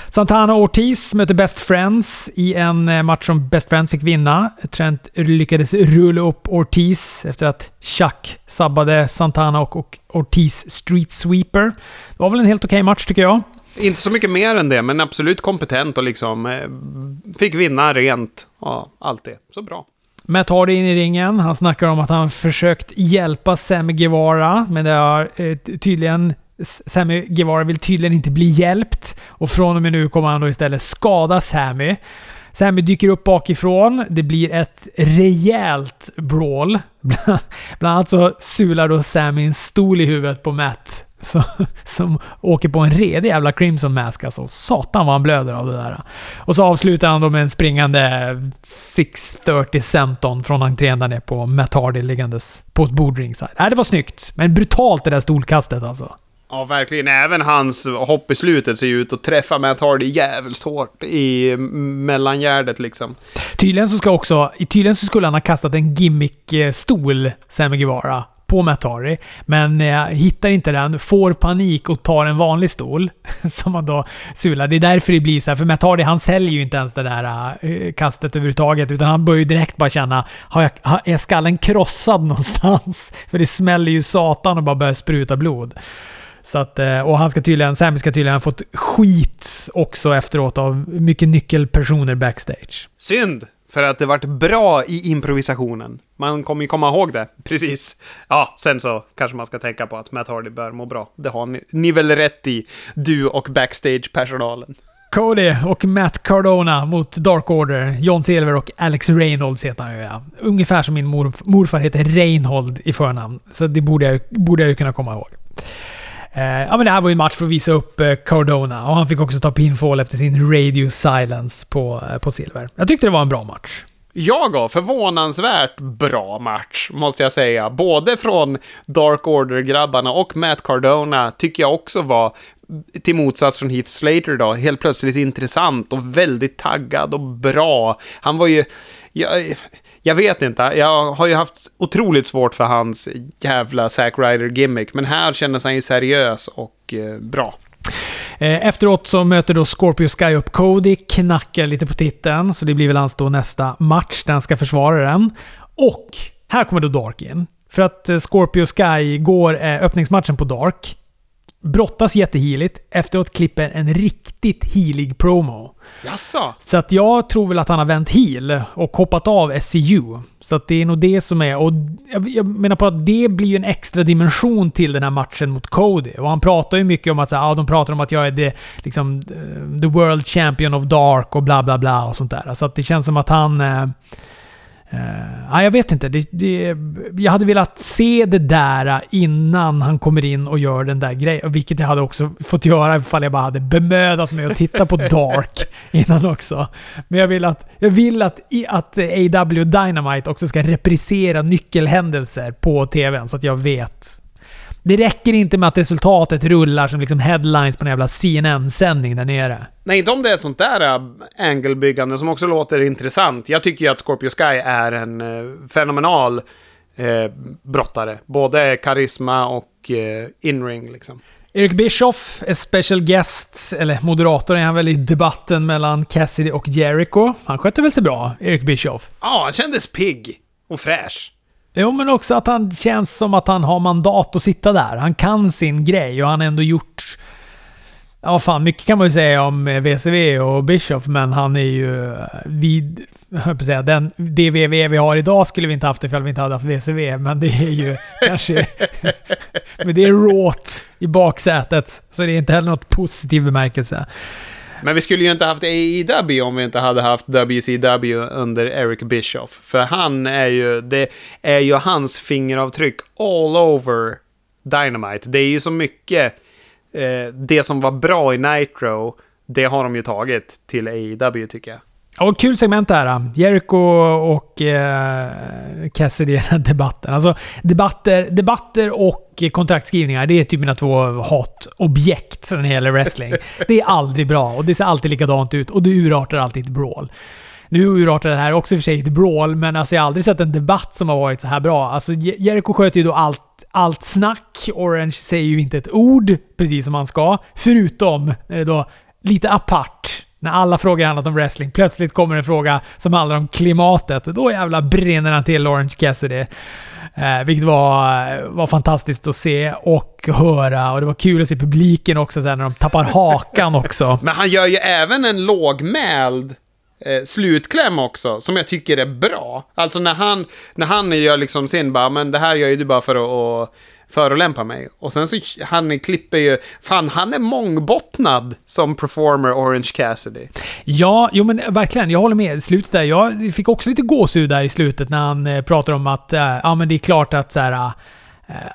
Santana Ortiz möter Best Friends i en eh, match som Best Friends fick vinna. Trent lyckades rulla upp Ortiz efter att Chuck sabbade Santana och Ortiz Street Sweeper. Det var väl en helt okej okay match tycker jag. Inte så mycket mer än det, men absolut kompetent och liksom eh, fick vinna rent. Ja, allt det. Så bra. Matt Hardy in i ringen. Han snackar om att han försökt hjälpa Sam Guevara, men det har eh, tydligen Sammy Guevara vill tydligen inte bli hjälpt och från och med nu kommer han då istället skada Sammy. Sammy dyker upp bakifrån. Det blir ett rejält brawl. Bland annat så sular då Sammy en stol i huvudet på Matt. Så, som åker på en redig jävla Crimson Mask alltså. Satan vad han blöder av det där. Och så avslutar han då med en springande 630 Senton från entrén där nere på Matt Hardy liggandes på ett bord ringside. Äh, det var snyggt. Men brutalt det där stolkastet alltså. Ja, verkligen. Även hans hopp i slutet ser ju ut att träffa Matt Hardy jävligt hårt i mellangärdet liksom. Tydligen så ska också... Tydligen så skulle han ha kastat en gimmick-stol, Sammy Guevara, på med Atari. Men eh, hittar inte den, får panik och tar en vanlig stol. som han då sular. Det är därför det blir så här, För Matt han säljer ju inte ens det där uh, kastet överhuvudtaget. Utan han börjar ju direkt bara känna, har jag, har, är skallen krossad någonstans? för det smäller ju satan och bara börjar spruta blod. Så att, eh, och han ska tydligen, Sammy ska tydligen ha fått skit också efteråt av mycket nyckelpersoner backstage. Synd! För att det vart bra i improvisationen. Man kommer ju komma ihåg det. Precis. Ja, sen så kanske man ska tänka på att Matt Hardy bör må bra. Det har ni, ni väl rätt i, du och backstage-personalen. Cody och Matt Cardona mot Dark Order. John Silver och Alex Reynolds heter han ju ja. Ungefär som min mor, morfar heter Reinhold i förnamn. Så det borde jag, borde jag ju kunna komma ihåg. Eh, ja, men det här var ju en match för att visa upp eh, Cardona och han fick också ta pinfall efter sin radio silence på, eh, på Silver. Jag tyckte det var en bra match. Jag gav förvånansvärt bra match, måste jag säga. Både från Dark Order-grabbarna och Matt Cardona tycker jag också var, till motsats från Heath Slater då, helt plötsligt intressant och väldigt taggad och bra. Han var ju... Jag, jag vet inte, jag har ju haft otroligt svårt för hans jävla Zack Ryder-gimmick, men här kändes han ju seriös och eh, bra. Eh, efteråt så möter då Scorpio Sky upp Cody, knackar lite på titeln, så det blir väl hans då nästa match där han ska försvara den. Och här kommer då Dark in. För att eh, Scorpio Sky går eh, öppningsmatchen på Dark, brottas jätteheligt, efteråt klipper en riktigt healig promo. Jaså? Så att jag tror väl att han har vänt heel och hoppat av SCU. Så att det är nog det som är... Och jag, menar på att det blir ju en extra dimension till den här matchen mot Cody. Och han pratar ju mycket om att så här, ja, de pratar om att jag är the, liksom, eh, the world champion of dark och bla bla bla och sånt där. Så att det känns som att han... Uh, jag vet inte. Det, det, jag hade velat se det där innan han kommer in och gör den där grejen. Vilket jag hade också fått göra ifall jag bara hade bemödat mig att titta på Dark innan också. Men jag vill att, jag vill att, att AW Dynamite också ska reprisera nyckelhändelser på tvn så att jag vet det räcker inte med att resultatet rullar som liksom headlines på en jävla CNN-sändning där nere. Nej, inte om det är sånt där äh, angle-byggande som också låter intressant. Jag tycker ju att Scorpio Sky är en uh, fenomenal uh, brottare. Både karisma och uh, inring liksom. Eric Bischoff är special guest, eller moderator är han väl i debatten mellan Cassidy och Jericho. Han skötte väl sig bra, Eric Bischoff? Ja, han kändes pigg och fräsch. Jo, men också att han känns som att han har mandat att sitta där. Han kan sin grej och han har ändå gjort... Ja, fan, mycket kan man ju säga om VCV och Bischoff, men han är ju... Vid, jag på säga, den, det VV vi har idag skulle vi inte haft ifall vi inte hade haft VCV, men det är ju kanske... men det är råt i baksätet, så det är inte heller något positiv bemärkelse. Men vi skulle ju inte haft AEW om vi inte hade haft WCW under Eric Bischoff. För han är ju, det är ju hans fingeravtryck all over Dynamite. Det är ju så mycket, eh, det som var bra i Nitro, det har de ju tagit till AEW tycker jag. Och kul segment det här. Jericho och eh, Cassidy i den här debatten. Alltså debatter, debatter och kontraktskrivningar, det är typ mina två hatobjekt när det gäller wrestling. Det är aldrig bra och det ser alltid likadant ut och det urartar alltid ett brawl. Nu urartar det här också för sig ett brawl, men alltså jag har aldrig sett en debatt som har varit så här bra. Alltså Jericho sköter ju då allt, allt snack. Orange säger ju inte ett ord, precis som han ska. Förutom när det då lite apart när alla frågor handlat om wrestling. Plötsligt kommer en fråga som handlar om klimatet. Då jävla brinner han till Orange Cassidy. Eh, vilket var, var fantastiskt att se och höra. Och det var kul att se publiken också sen när de tappar hakan också. Men han gör ju även en lågmäld eh, slutkläm också, som jag tycker är bra. Alltså när han, när han gör liksom sin bara, men det här gör ju du bara för att, förolämpa mig. Och sen så, han klipper ju, fan han är mångbottnad som performer Orange Cassidy. Ja, jo men eh, verkligen. Jag håller med. Slutet där. Jag fick också lite gåshud där i slutet när han eh, pratar om att, eh, ja men det är klart att så här, ah,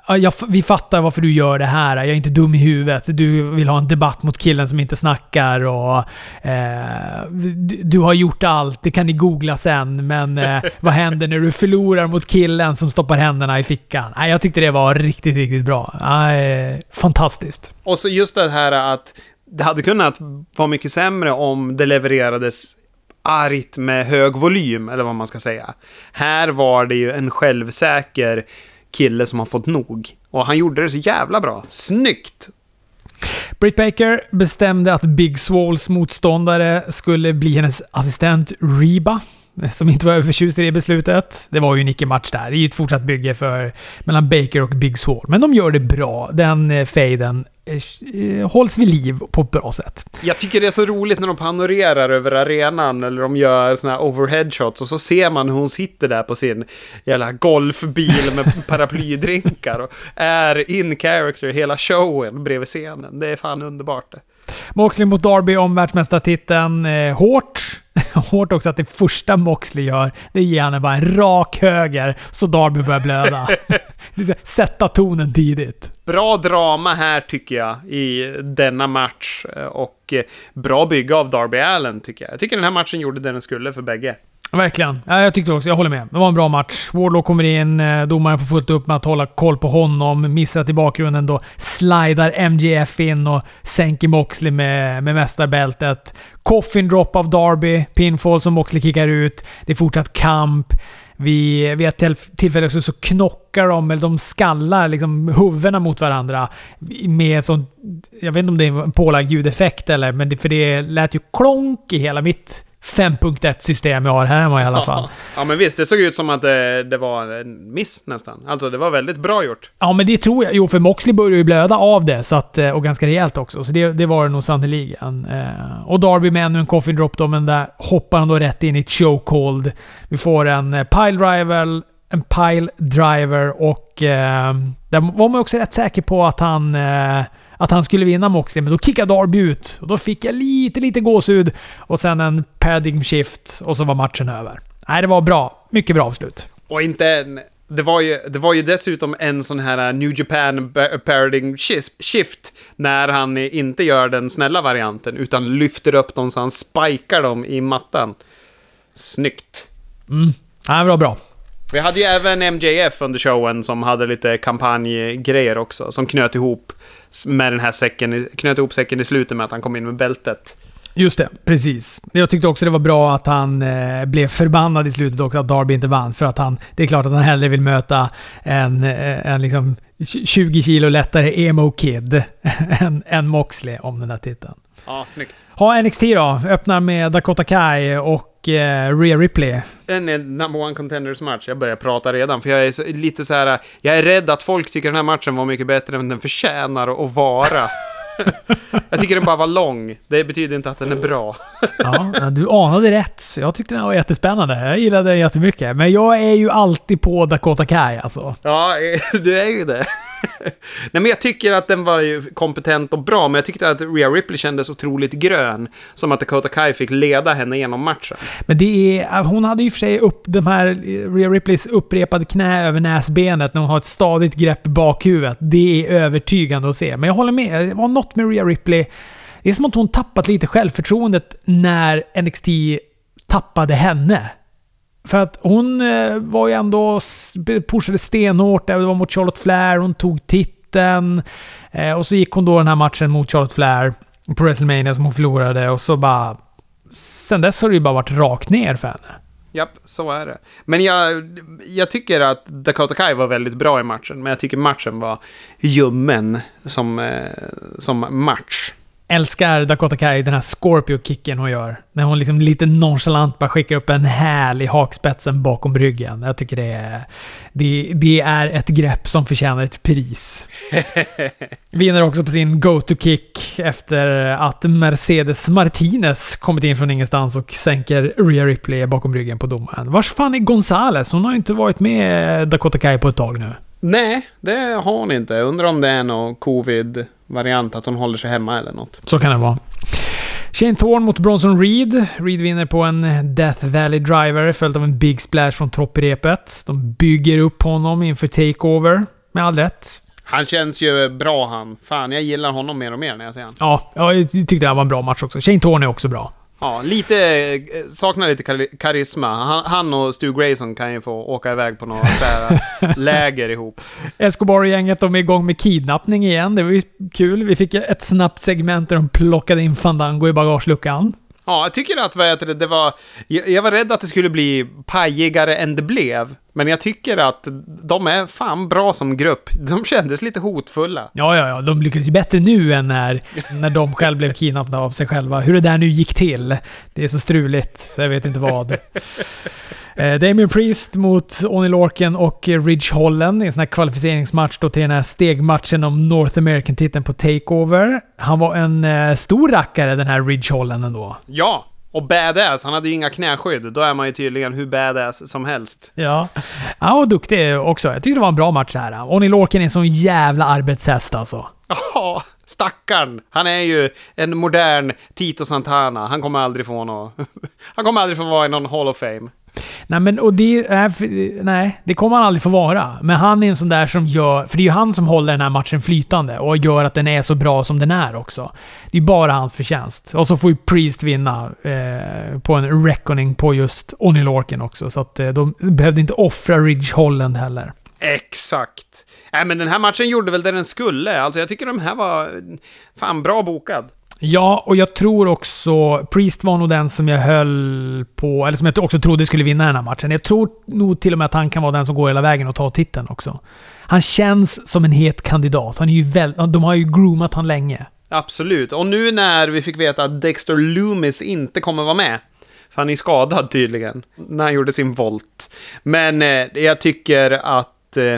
jag, vi fattar varför du gör det här. Jag är inte dum i huvudet. Du vill ha en debatt mot killen som inte snackar och... Uh, du, du, har gjort allt. Det kan ni googla sen. Men uh, vad händer när du förlorar mot killen som stoppar händerna i fickan? Uh, jag tyckte det var riktigt, riktigt bra. fantastiskt. Och så just det här att det hade kunnat vara mycket sämre om det levererades argt med hög volym, eller vad man ska säga. Här var det ju en självsäker kille som har fått nog. Och han gjorde det så jävla bra. Snyggt! Britt Baker bestämde att Big Swalls motståndare skulle bli hennes assistent Reba som inte var överförtjust i det beslutet. Det var ju en icke-match där. Det är ju ett fortsatt bygge för, mellan Baker och Big Swall. Men de gör det bra. Den eh, fejden faden Eh, eh, hålls vid liv på ett bra sätt. Jag tycker det är så roligt när de panorerar över arenan eller de gör såna här overhead shots och så ser man hur hon sitter där på sin jävla golfbil med paraplydrinkar och är in character hela showen bredvid scenen. Det är fan underbart det. Moxley mot Darby om världsmästartiteln. Eh, hårt. Hårt också att det första Moxley gör, det ger henne bara en rak höger så Darby börjar blöda. Sätta tonen tidigt. Bra drama här tycker jag i denna match och bra bygge av Darby Allen tycker jag. Jag tycker den här matchen gjorde det den skulle för bägge. Verkligen. Ja, jag tyckte också, jag håller med. Det var en bra match. Wardlow kommer in, eh, domaren får fullt upp med att hålla koll på honom. Missat i bakgrunden då slidar MGF in och sänker Moxley med, med mästarbältet. Coffin drop av Darby, pinfall som Moxley kickar ut. Det är fortsatt kamp. Vid, vid ett tillfälle så, så knockar de, eller de skallar liksom huvudena mot varandra med sån... Jag vet inte om det är en pålagd ljudeffekt eller, men det, för det lät ju klonk i hela mitt 5.1-system jag har här hemma i alla fall. Ja, men visst. Det såg ut som att det, det, var en miss nästan. Alltså, det var väldigt bra gjort. Ja, men det tror jag. Jo, för Moxley började ju blöda av det, så att, eh, och ganska rejält också. Så det, det var det nog sannerligen. Eh, och Darby med ännu en coffin drop då, men där hoppar han då rätt in i ett chokehold. Vi får en eh, pile driver, en pile driver och eh, där var man också rätt säker på att han eh, att han skulle vinna Moxley, men då kickade Darby ut. Och då fick jag lite, lite gåshud. Och sen en paradigm shift och så var matchen över. Nej, det var bra. Mycket bra avslut. Och inte en... Det var, ju, det var ju dessutom en sån här New Japan paradigm shift när han inte gör den snälla varianten utan lyfter upp dem så han spikar dem i mattan. Snyggt. Mm. Ja, det var bra. Vi hade ju även MJF under showen som hade lite kampanjgrejer också, som knöt ihop med den här säcken, knöt ihop säcken i slutet med att han kom in med bältet. Just det, precis. Jag tyckte också det var bra att han eh, blev förbannad i slutet också, att Darby inte vann. För att han, det är klart att han hellre vill möta en, eh, en liksom 20 kilo lättare emo-kid än, än Moxley om den där titeln. Ja, snyggt. Ha NXT då. Öppnar med Dakota Kai och eh, Rhea Ripley. En number one contenders match. Jag börjar prata redan, för jag är så, lite så här... Jag är rädd att folk tycker den här matchen var mycket bättre än den förtjänar att vara. jag tycker den bara var lång. Det betyder inte att den är bra. ja, du anade rätt. Jag tyckte den var jättespännande. Jag gillade den jättemycket. Men jag är ju alltid på Dakota Kai alltså. Ja, du är ju det. Nej, men jag tycker att den var ju kompetent och bra, men jag tyckte att Rhea Ripley kändes otroligt grön. Som att Dakota Kai fick leda henne genom matchen. Men det är... Hon hade ju för sig upp de här... Rhea Ripleys upprepade knä över näsbenet när hon har ett stadigt grepp i bakhuvudet. Det är övertygande att se. Men jag håller med. Det var något med Rhea Ripley. Det är som att hon tappat lite självförtroendet när NXT tappade henne. För att hon eh, var ju ändå... pushade stenhårt. Det var mot Charlotte Flair. Hon tog titeln. Eh, och så gick hon då den här matchen mot Charlotte Flair på WrestleMania som hon förlorade. Och så bara... Sen dess har det ju bara varit rakt ner för henne. Japp, så är det. Men jag, jag tycker att Dakota Kai var väldigt bra i matchen. Men jag tycker matchen var ljummen som, eh, som match älskar Dakota Kai, den här Scorpio-kicken hon gör. När hon liksom lite nonchalant bara skickar upp en häl i hakspetsen bakom ryggen. Jag tycker det är, det, det är ett grepp som förtjänar ett pris. Vinner också på sin go-to-kick efter att Mercedes Martinez kommit in från ingenstans och sänker Rhea Ripley bakom ryggen på domaren. Vars fan är Gonzales? Hon har ju inte varit med Dakota Kai på ett tag nu. Nej, det har hon inte. Undrar om det är någon covid-variant, att hon håller sig hemma eller något. Så kan det vara. Shane Thorne mot Bronson Reed. Reed vinner på en Death Valley Driver följt av en Big Splash från topprepet. De bygger upp honom inför Takeover. Med all rätt. Han känns ju bra han. Fan, jag gillar honom mer och mer när jag ser honom. Ja, jag tyckte det här var en bra match också. Shane Thorne är också bra. Ja, lite... eh, Saknar lite kar- karisma. Han, han och Stu Grayson kan ju få åka iväg på några läger ihop. Escobar-gänget, de är igång med kidnappning igen. Det var ju kul. Vi fick ett snabbt segment där de plockade in Fandango i bagageluckan. Ja, jag tycker att vad heter det, det var... Jag, jag var rädd att det skulle bli pajigare än det blev. Men jag tycker att de är fan bra som grupp. De kändes lite hotfulla. Ja, ja, ja. De lyckades ju bättre nu än när, när de själv blev kidnappade av sig själva. Hur det där nu gick till. Det är så struligt, så jag vet inte vad. Eh, Damien Priest mot Oni Lorcan och Ridge Holland i en sån här kvalificeringsmatch då till den här stegmatchen om North American-titeln på Takeover. Han var en eh, stor rackare den här Ridge Holland ändå. Ja, och badass. Han hade ju inga knäskydd. Då är man ju tydligen hur badass som helst. Ja. Ja, och duktig också. Jag tyckte det var en bra match det här. Oni Lorcan är en sån jävla arbetshäst alltså. Ja, stackarn. Han är ju en modern Tito Santana. Han kommer aldrig få något... Han kommer aldrig få vara i någon Hall of Fame. Nej, men och det, nej, det kommer han aldrig få vara. Men han är en sån där som gör... För det är ju han som håller den här matchen flytande och gör att den är så bra som den är också. Det är bara hans förtjänst. Och så får ju Priest vinna eh, på en reckoning på just Onny Lorcan också. Så att eh, de behövde inte offra Ridge Holland heller. Exakt. Nej, men den här matchen gjorde väl det den skulle. Alltså, jag tycker de här var fan bra bokad. Ja, och jag tror också... Priest var nog den som jag höll på... Eller som jag också trodde skulle vinna den här matchen. Jag tror nog till och med att han kan vara den som går hela vägen och tar titeln också. Han känns som en het kandidat. Han är ju väl, de har ju groomat han länge. Absolut. Och nu när vi fick veta att Dexter Loomis inte kommer vara med, för han är skadad tydligen, när han gjorde sin volt. Men eh, jag tycker att eh,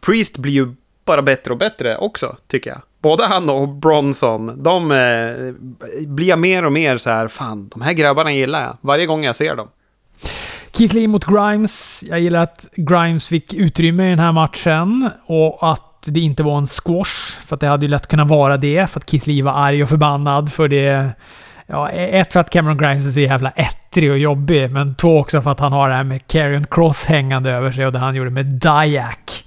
Priest blir ju bara bättre och bättre också, tycker jag. Både han och Bronson, de eh, blir jag mer och mer så här, fan, de här grabbarna gillar jag. Varje gång jag ser dem. Keith Lee mot Grimes. Jag gillar att Grimes fick utrymme i den här matchen och att det inte var en squash. För att det hade ju lätt kunnat vara det, för att Keith Lee var arg och förbannad för det. Ja, ett för att Cameron Grimes är så jävla ettrig och jobbig, men två också för att han har det här med Carrion Cross hängande över sig och det han gjorde med Dayak.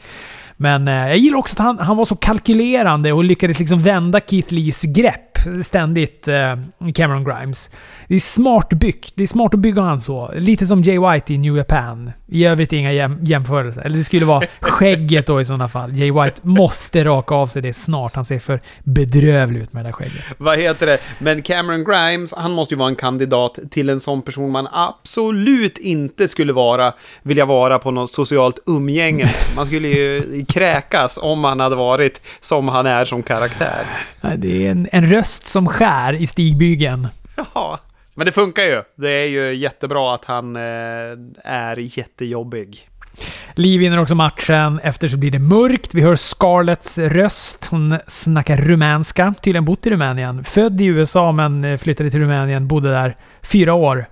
Men eh, jag gillar också att han, han var så kalkylerande och lyckades liksom vända Keith Lees grepp ständigt, eh, Cameron Grimes. Det är smart byggt. Det är smart att bygga han så. Lite som Jay White i New Japan. I övrigt inga jäm jämförelser. Eller det skulle vara skägget då i sådana fall. Jay White måste raka av sig det snart. Han ser för bedrövlig ut med det där skägget. Vad heter det? Men Cameron Grimes, han måste ju vara en kandidat till en sån person man absolut inte skulle vara, vilja vara på något socialt umgänge. Man skulle ju kräkas om han hade varit som han är som karaktär. Det är en, en röst som skär i stigbygeln. Ja, men det funkar ju. Det är ju jättebra att han eh, är jättejobbig. Lee vinner också matchen. Efter så blir det mörkt. Vi hör Scarletts röst. Hon snackar rumänska. Tydligen bott i Rumänien. Född i USA men flyttade till Rumänien. Bodde där fyra år.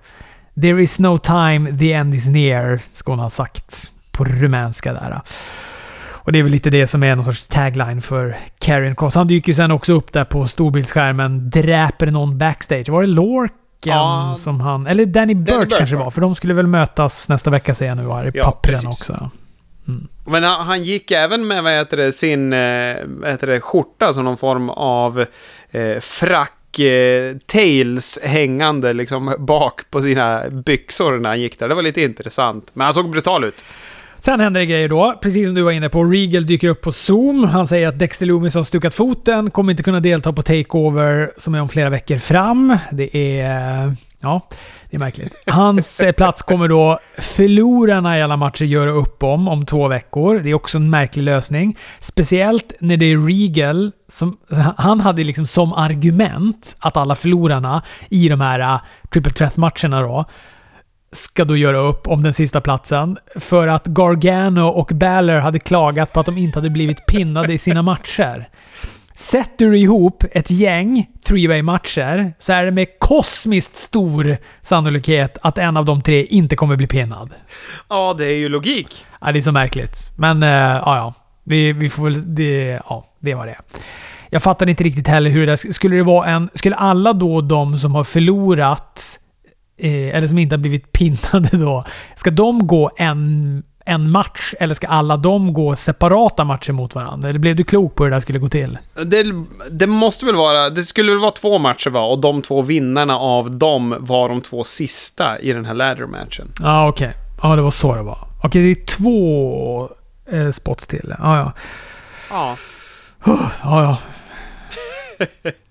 There is no time, the end is near, ska hon ha sagt på rumänska där. Och det är väl lite det som är någon sorts tagline för Karrion Cross. Han dyker ju sen också upp där på storbildsskärmen, dräper någon backstage. Var det Lorcan ja, som han... Eller Danny Burch kanske var, för de skulle väl mötas nästa vecka ser jag nu här i ja, pappren precis. också. Mm. Men han gick även med vad heter det, sin vad heter det, skjorta som någon form av eh, frack eh, tails hängande liksom bak på sina byxor när han gick där. Det var lite intressant. Men han såg brutal ut. Sen händer det grejer då, precis som du var inne på. Regal dyker upp på Zoom. Han säger att Dexter Loomis har stukat foten, kommer inte kunna delta på Takeover som är om flera veckor fram. Det är... Ja, det är märkligt. Hans eh, plats kommer då förlorarna i alla matcher göra upp om, om två veckor. Det är också en märklig lösning. Speciellt när det är Regal som... Han hade liksom som argument att alla förlorarna i de här eh, triple threat-matcherna då ska då göra upp om den sista platsen. För att Gargano och Baller hade klagat på att de inte hade blivit pinnade i sina matcher. Sätter du ihop ett gäng three-way matcher så är det med kosmiskt stor sannolikhet att en av de tre inte kommer bli pinnad. Ja, det är ju logik. Ja, det är så märkligt. Men uh, ja, ja. Vi, vi får väl... Det, ja, det var det. Jag fattar inte riktigt heller hur det skulle det vara en... Skulle alla då de som har förlorat eller som inte har blivit pinnade då, ska de gå en, en match eller ska alla de gå separata matcher mot varandra? Eller blev du klok på hur det där skulle gå till? Det, det måste väl vara, det skulle väl vara två matcher va? Och de två vinnarna av dem var de två sista i den här ladder-matchen. Ja, ah, okej. Okay. Ja, det var så det var. Okej, okay, det är två eh, spots till. Ah, ja, ja. Ja. ja, ja.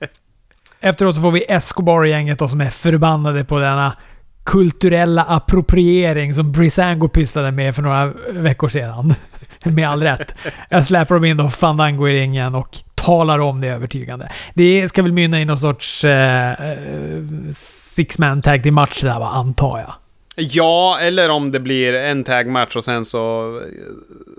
Efteråt så får vi Escobar-gänget då som är förbannade på denna kulturella appropriering som Brisango pysslade med för några veckor sedan. med all rätt. Jag släpper dem in då Fandango i ringen och talar om det övertygande. Det ska väl mynna i någon sorts eh, eh six man tag till match där va, antar jag. Ja, eller om det blir en tag-match och sen så eh,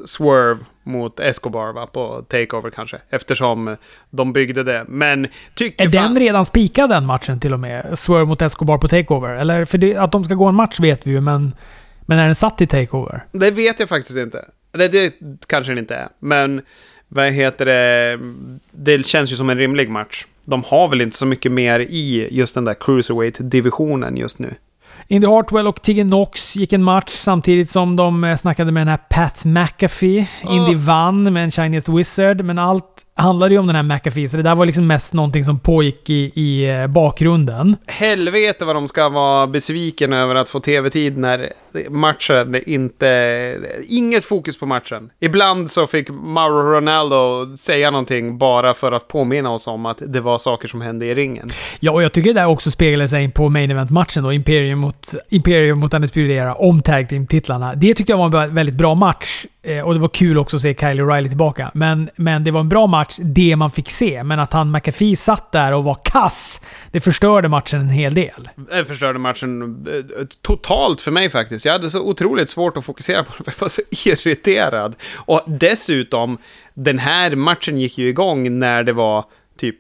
Swerve mot Escobar va, på Takeover kanske. Eftersom de byggde det. Men tycker Är fan... den redan spikad den matchen till och med? Swerve mot Escobar på Takeover? Eller för det, att de ska gå en match vet vi ju, men... Men är den satt i Takeover? Det vet jag faktiskt inte. Det, det kanske den inte är. Men vad heter det? Det känns ju som en rimlig match. De har väl inte så mycket mer i just den där cruiserweight-divisionen just nu. Indy Hartwell och Tigger Knox gick en match samtidigt som de eh, snackade med den här Pat McAfee. Oh. Indy vann med en Chinese Wizard, men allt handlade ju om den här McAfee, så det där var liksom mest någonting som pågick i, i eh, bakgrunden. Helvete vad de ska vara besviken över att få tv-tid när matchen inte... Inget fokus på matchen. Ibland så fick Mauro Ronaldo säga någonting bara för att påminna oss om att det var saker som hände i ringen. Ja, och jag tycker det där också speglar sig på main event-matchen då, Imperium mot mot Imperium mot Undisputed Era om Tag Team-titlarna. Det tyckte jag var en väldigt bra match. Eh, och det var kul också att se Kylie O'Reilly tillbaka. Men, men det var en bra match, det man fick se. Men att han McAfee satt där och var kass, det förstörde matchen en hel del. Det förstörde matchen eh, totalt för mig faktiskt. Jag hade så otroligt svårt att fokusera på det, för jag var så irriterad. Och dessutom, den här matchen gick ju igång när det var typ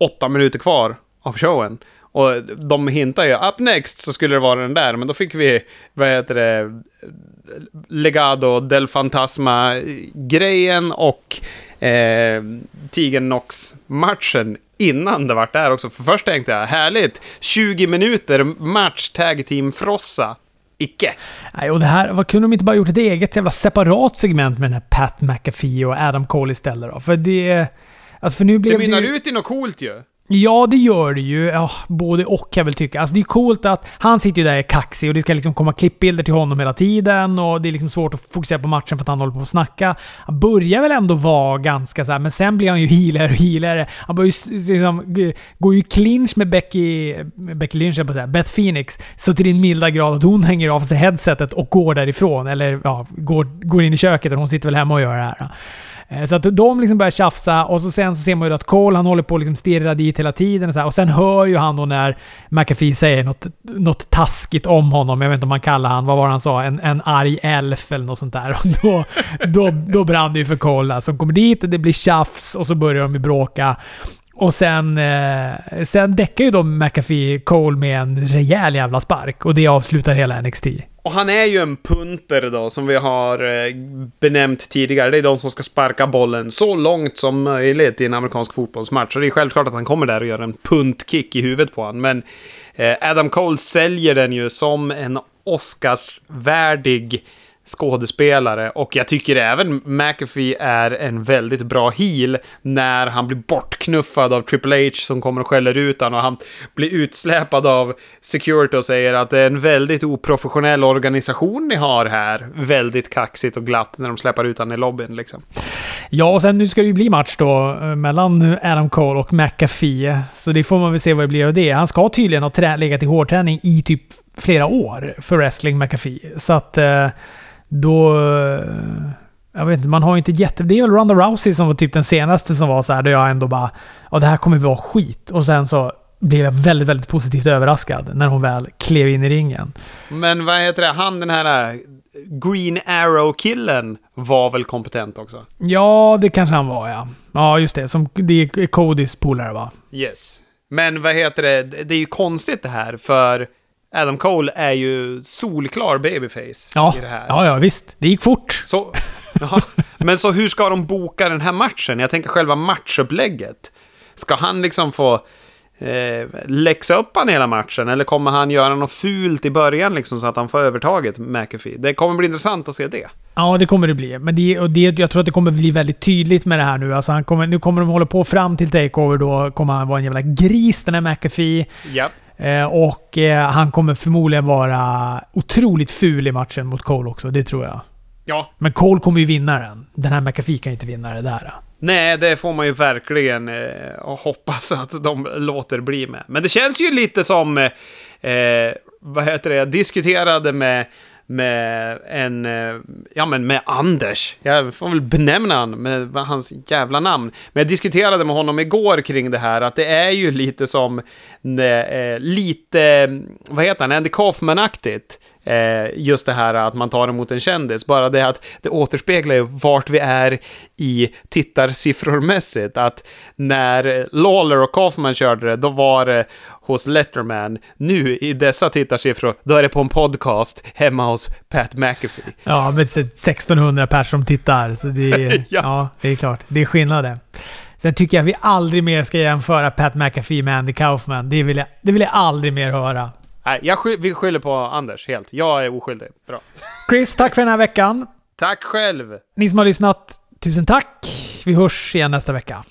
åtta minuter kvar av showen. Och de hintar ju, up next så skulle det vara den där, men då fick vi, vad heter det, Legado del Fantasma-grejen och eh, Tigern Nox-matchen innan det vart där också. För först tänkte jag, härligt, 20 minuter match, tag team frossa. Icke. Nej, och det här, vad kunde de inte bara gjort ett eget jävla separat segment med den här Pat McAfee och Adam Cole istället då? För det... Alltså för nu blev det mynnar det... ut i något coolt ju. Ja, det gör det ju. Ja, både och kan jag väl tycka. Alltså det är coolt att han sitter ju där och är kaxig och det ska liksom komma klippbilder till honom hela tiden och det är liksom svårt att fokusera på matchen för att han håller på att snacka. Han börjar väl ändå vara ganska så här, men sen blir han ju healer och healer. Han börjar ju liksom, går ju clinch med Becky, Becky Lynch, jag på säga, Beth Phoenix, så till den milda grad att hon hänger av sig headsetet och går därifrån. Eller ja, går, går in i köket och hon sitter väl hemma och gör det här. Eh, så att de liksom börjar tjafsa och så sen så ser man ju att Cole han håller på att liksom stirra dit hela tiden. Och, så här, och sen hör ju han då när McAfee säger något, något taskigt om honom. Jag vet inte om man kallar han, vad var han sa? En, en arg elf eller något sånt där. Och då, då, då brann det ju för Cole. Som kommer dit och det blir tjafs och så börjar de ju bråka. Och sen, eh, sen däckar ju då McAfee Cole med en rejäl jävla spark och det avslutar hela NXT. Och han är ju en punter då, som vi har eh, benämnt tidigare. Det är de som ska sparka bollen så långt som möjligt i en amerikansk fotbollsmatch. Så det är självklart att han kommer där och gör en puntkick i huvudet på honom. Men eh, Adam Cole säljer den ju som en Oscarsvärdig skådespelare och jag tycker även McAfee är en väldigt bra heel när han blir bortknuffad av Triple H som kommer och skäller ut honom och han blir utsläpad av security och säger att det är en väldigt oprofessionell organisation ni har här. Väldigt kaxigt och glatt när de släpar ut honom i lobbyn liksom. Ja, och sen nu ska det ju bli match då eh, mellan Adam Cole och McAfee. Så det får man väl se vad det blir av det. Han ska tydligen ha legat i hårdträning i typ flera år för wrestling McAfee. Så att eh, då... Jag vet inte, man har ju inte jätte... Det är väl Ronda Rousey som var typ den senaste som var så här, där jag ändå bara... Ja, det här kommer vara skit. Och sen så blev jag väldigt, väldigt positivt överraskad när hon väl klev in i ringen. Men vad heter det, han den här Green Arrow-killen var väl kompetent också? Ja, det kanske han var ja. Ja, just det. Som, det är Codys polare va? Yes. Men vad heter det, det är ju konstigt det här, för Adam Cole är ju solklar babyface Ja, i det här. ja, ja visst. Det gick fort. Så, ja, men så hur ska de boka den här matchen? Jag tänker själva matchupplägget. Ska han liksom få eh, läxa upp han hela matchen? Eller kommer han göra något fult i början liksom så att han får övertaget McAfee? Det kommer bli intressant att se det. Ja, det kommer det bli. Men det, och det, jag tror att det kommer bli väldigt tydligt med det här nu. Alltså han kommer, nu kommer de hålla på fram till takeover. Då kommer han vara en jävla gris, den här McAfee. Ja. Eh, och eh, han kommer förmodligen vara otroligt ful i matchen mot Cole också. Det tror jag. Ja, Men Cole kommer ju vinna den. Den här McAfee kan ju inte vinna det där. nej, det får man ju verkligen eh, hoppas att de låter bli med. Men det känns ju lite som, eh, vad heter det, jag diskuterade med med en, eh, ja men med Anders, jag får väl benämna han med hans jävla namn. Men jag diskuterade med honom igår kring det här, att det är ju lite som, eh, eh lite, vad heter han, Andy Kaufman-aktigt. Eh, just det här att man tar emot en kändis, bara det att det återspeglar ju vart vi är i tittarsiffrormässigt. Att när Lawler och Kaufman körde det, då var det hos Letterman. Nu i dessa tittarsiffror, då är det på en podcast hemma hos Pat McAfee. Ja, men 1600 personer som tittar. Så det är, Ja. ja. det är klart. Det är skillnad det. Sen tycker jag vi aldrig mer ska jämföra Pat McAfee med Andy Kaufman. Det vill jag, det vill jag aldrig mer höra. Nej, jag sky- vi skyller på Anders helt. Jag är oskyldig. Bra. Chris, tack för den här veckan. Tack själv! Ni som har lyssnat, tusen tack. Vi hörs igen nästa vecka.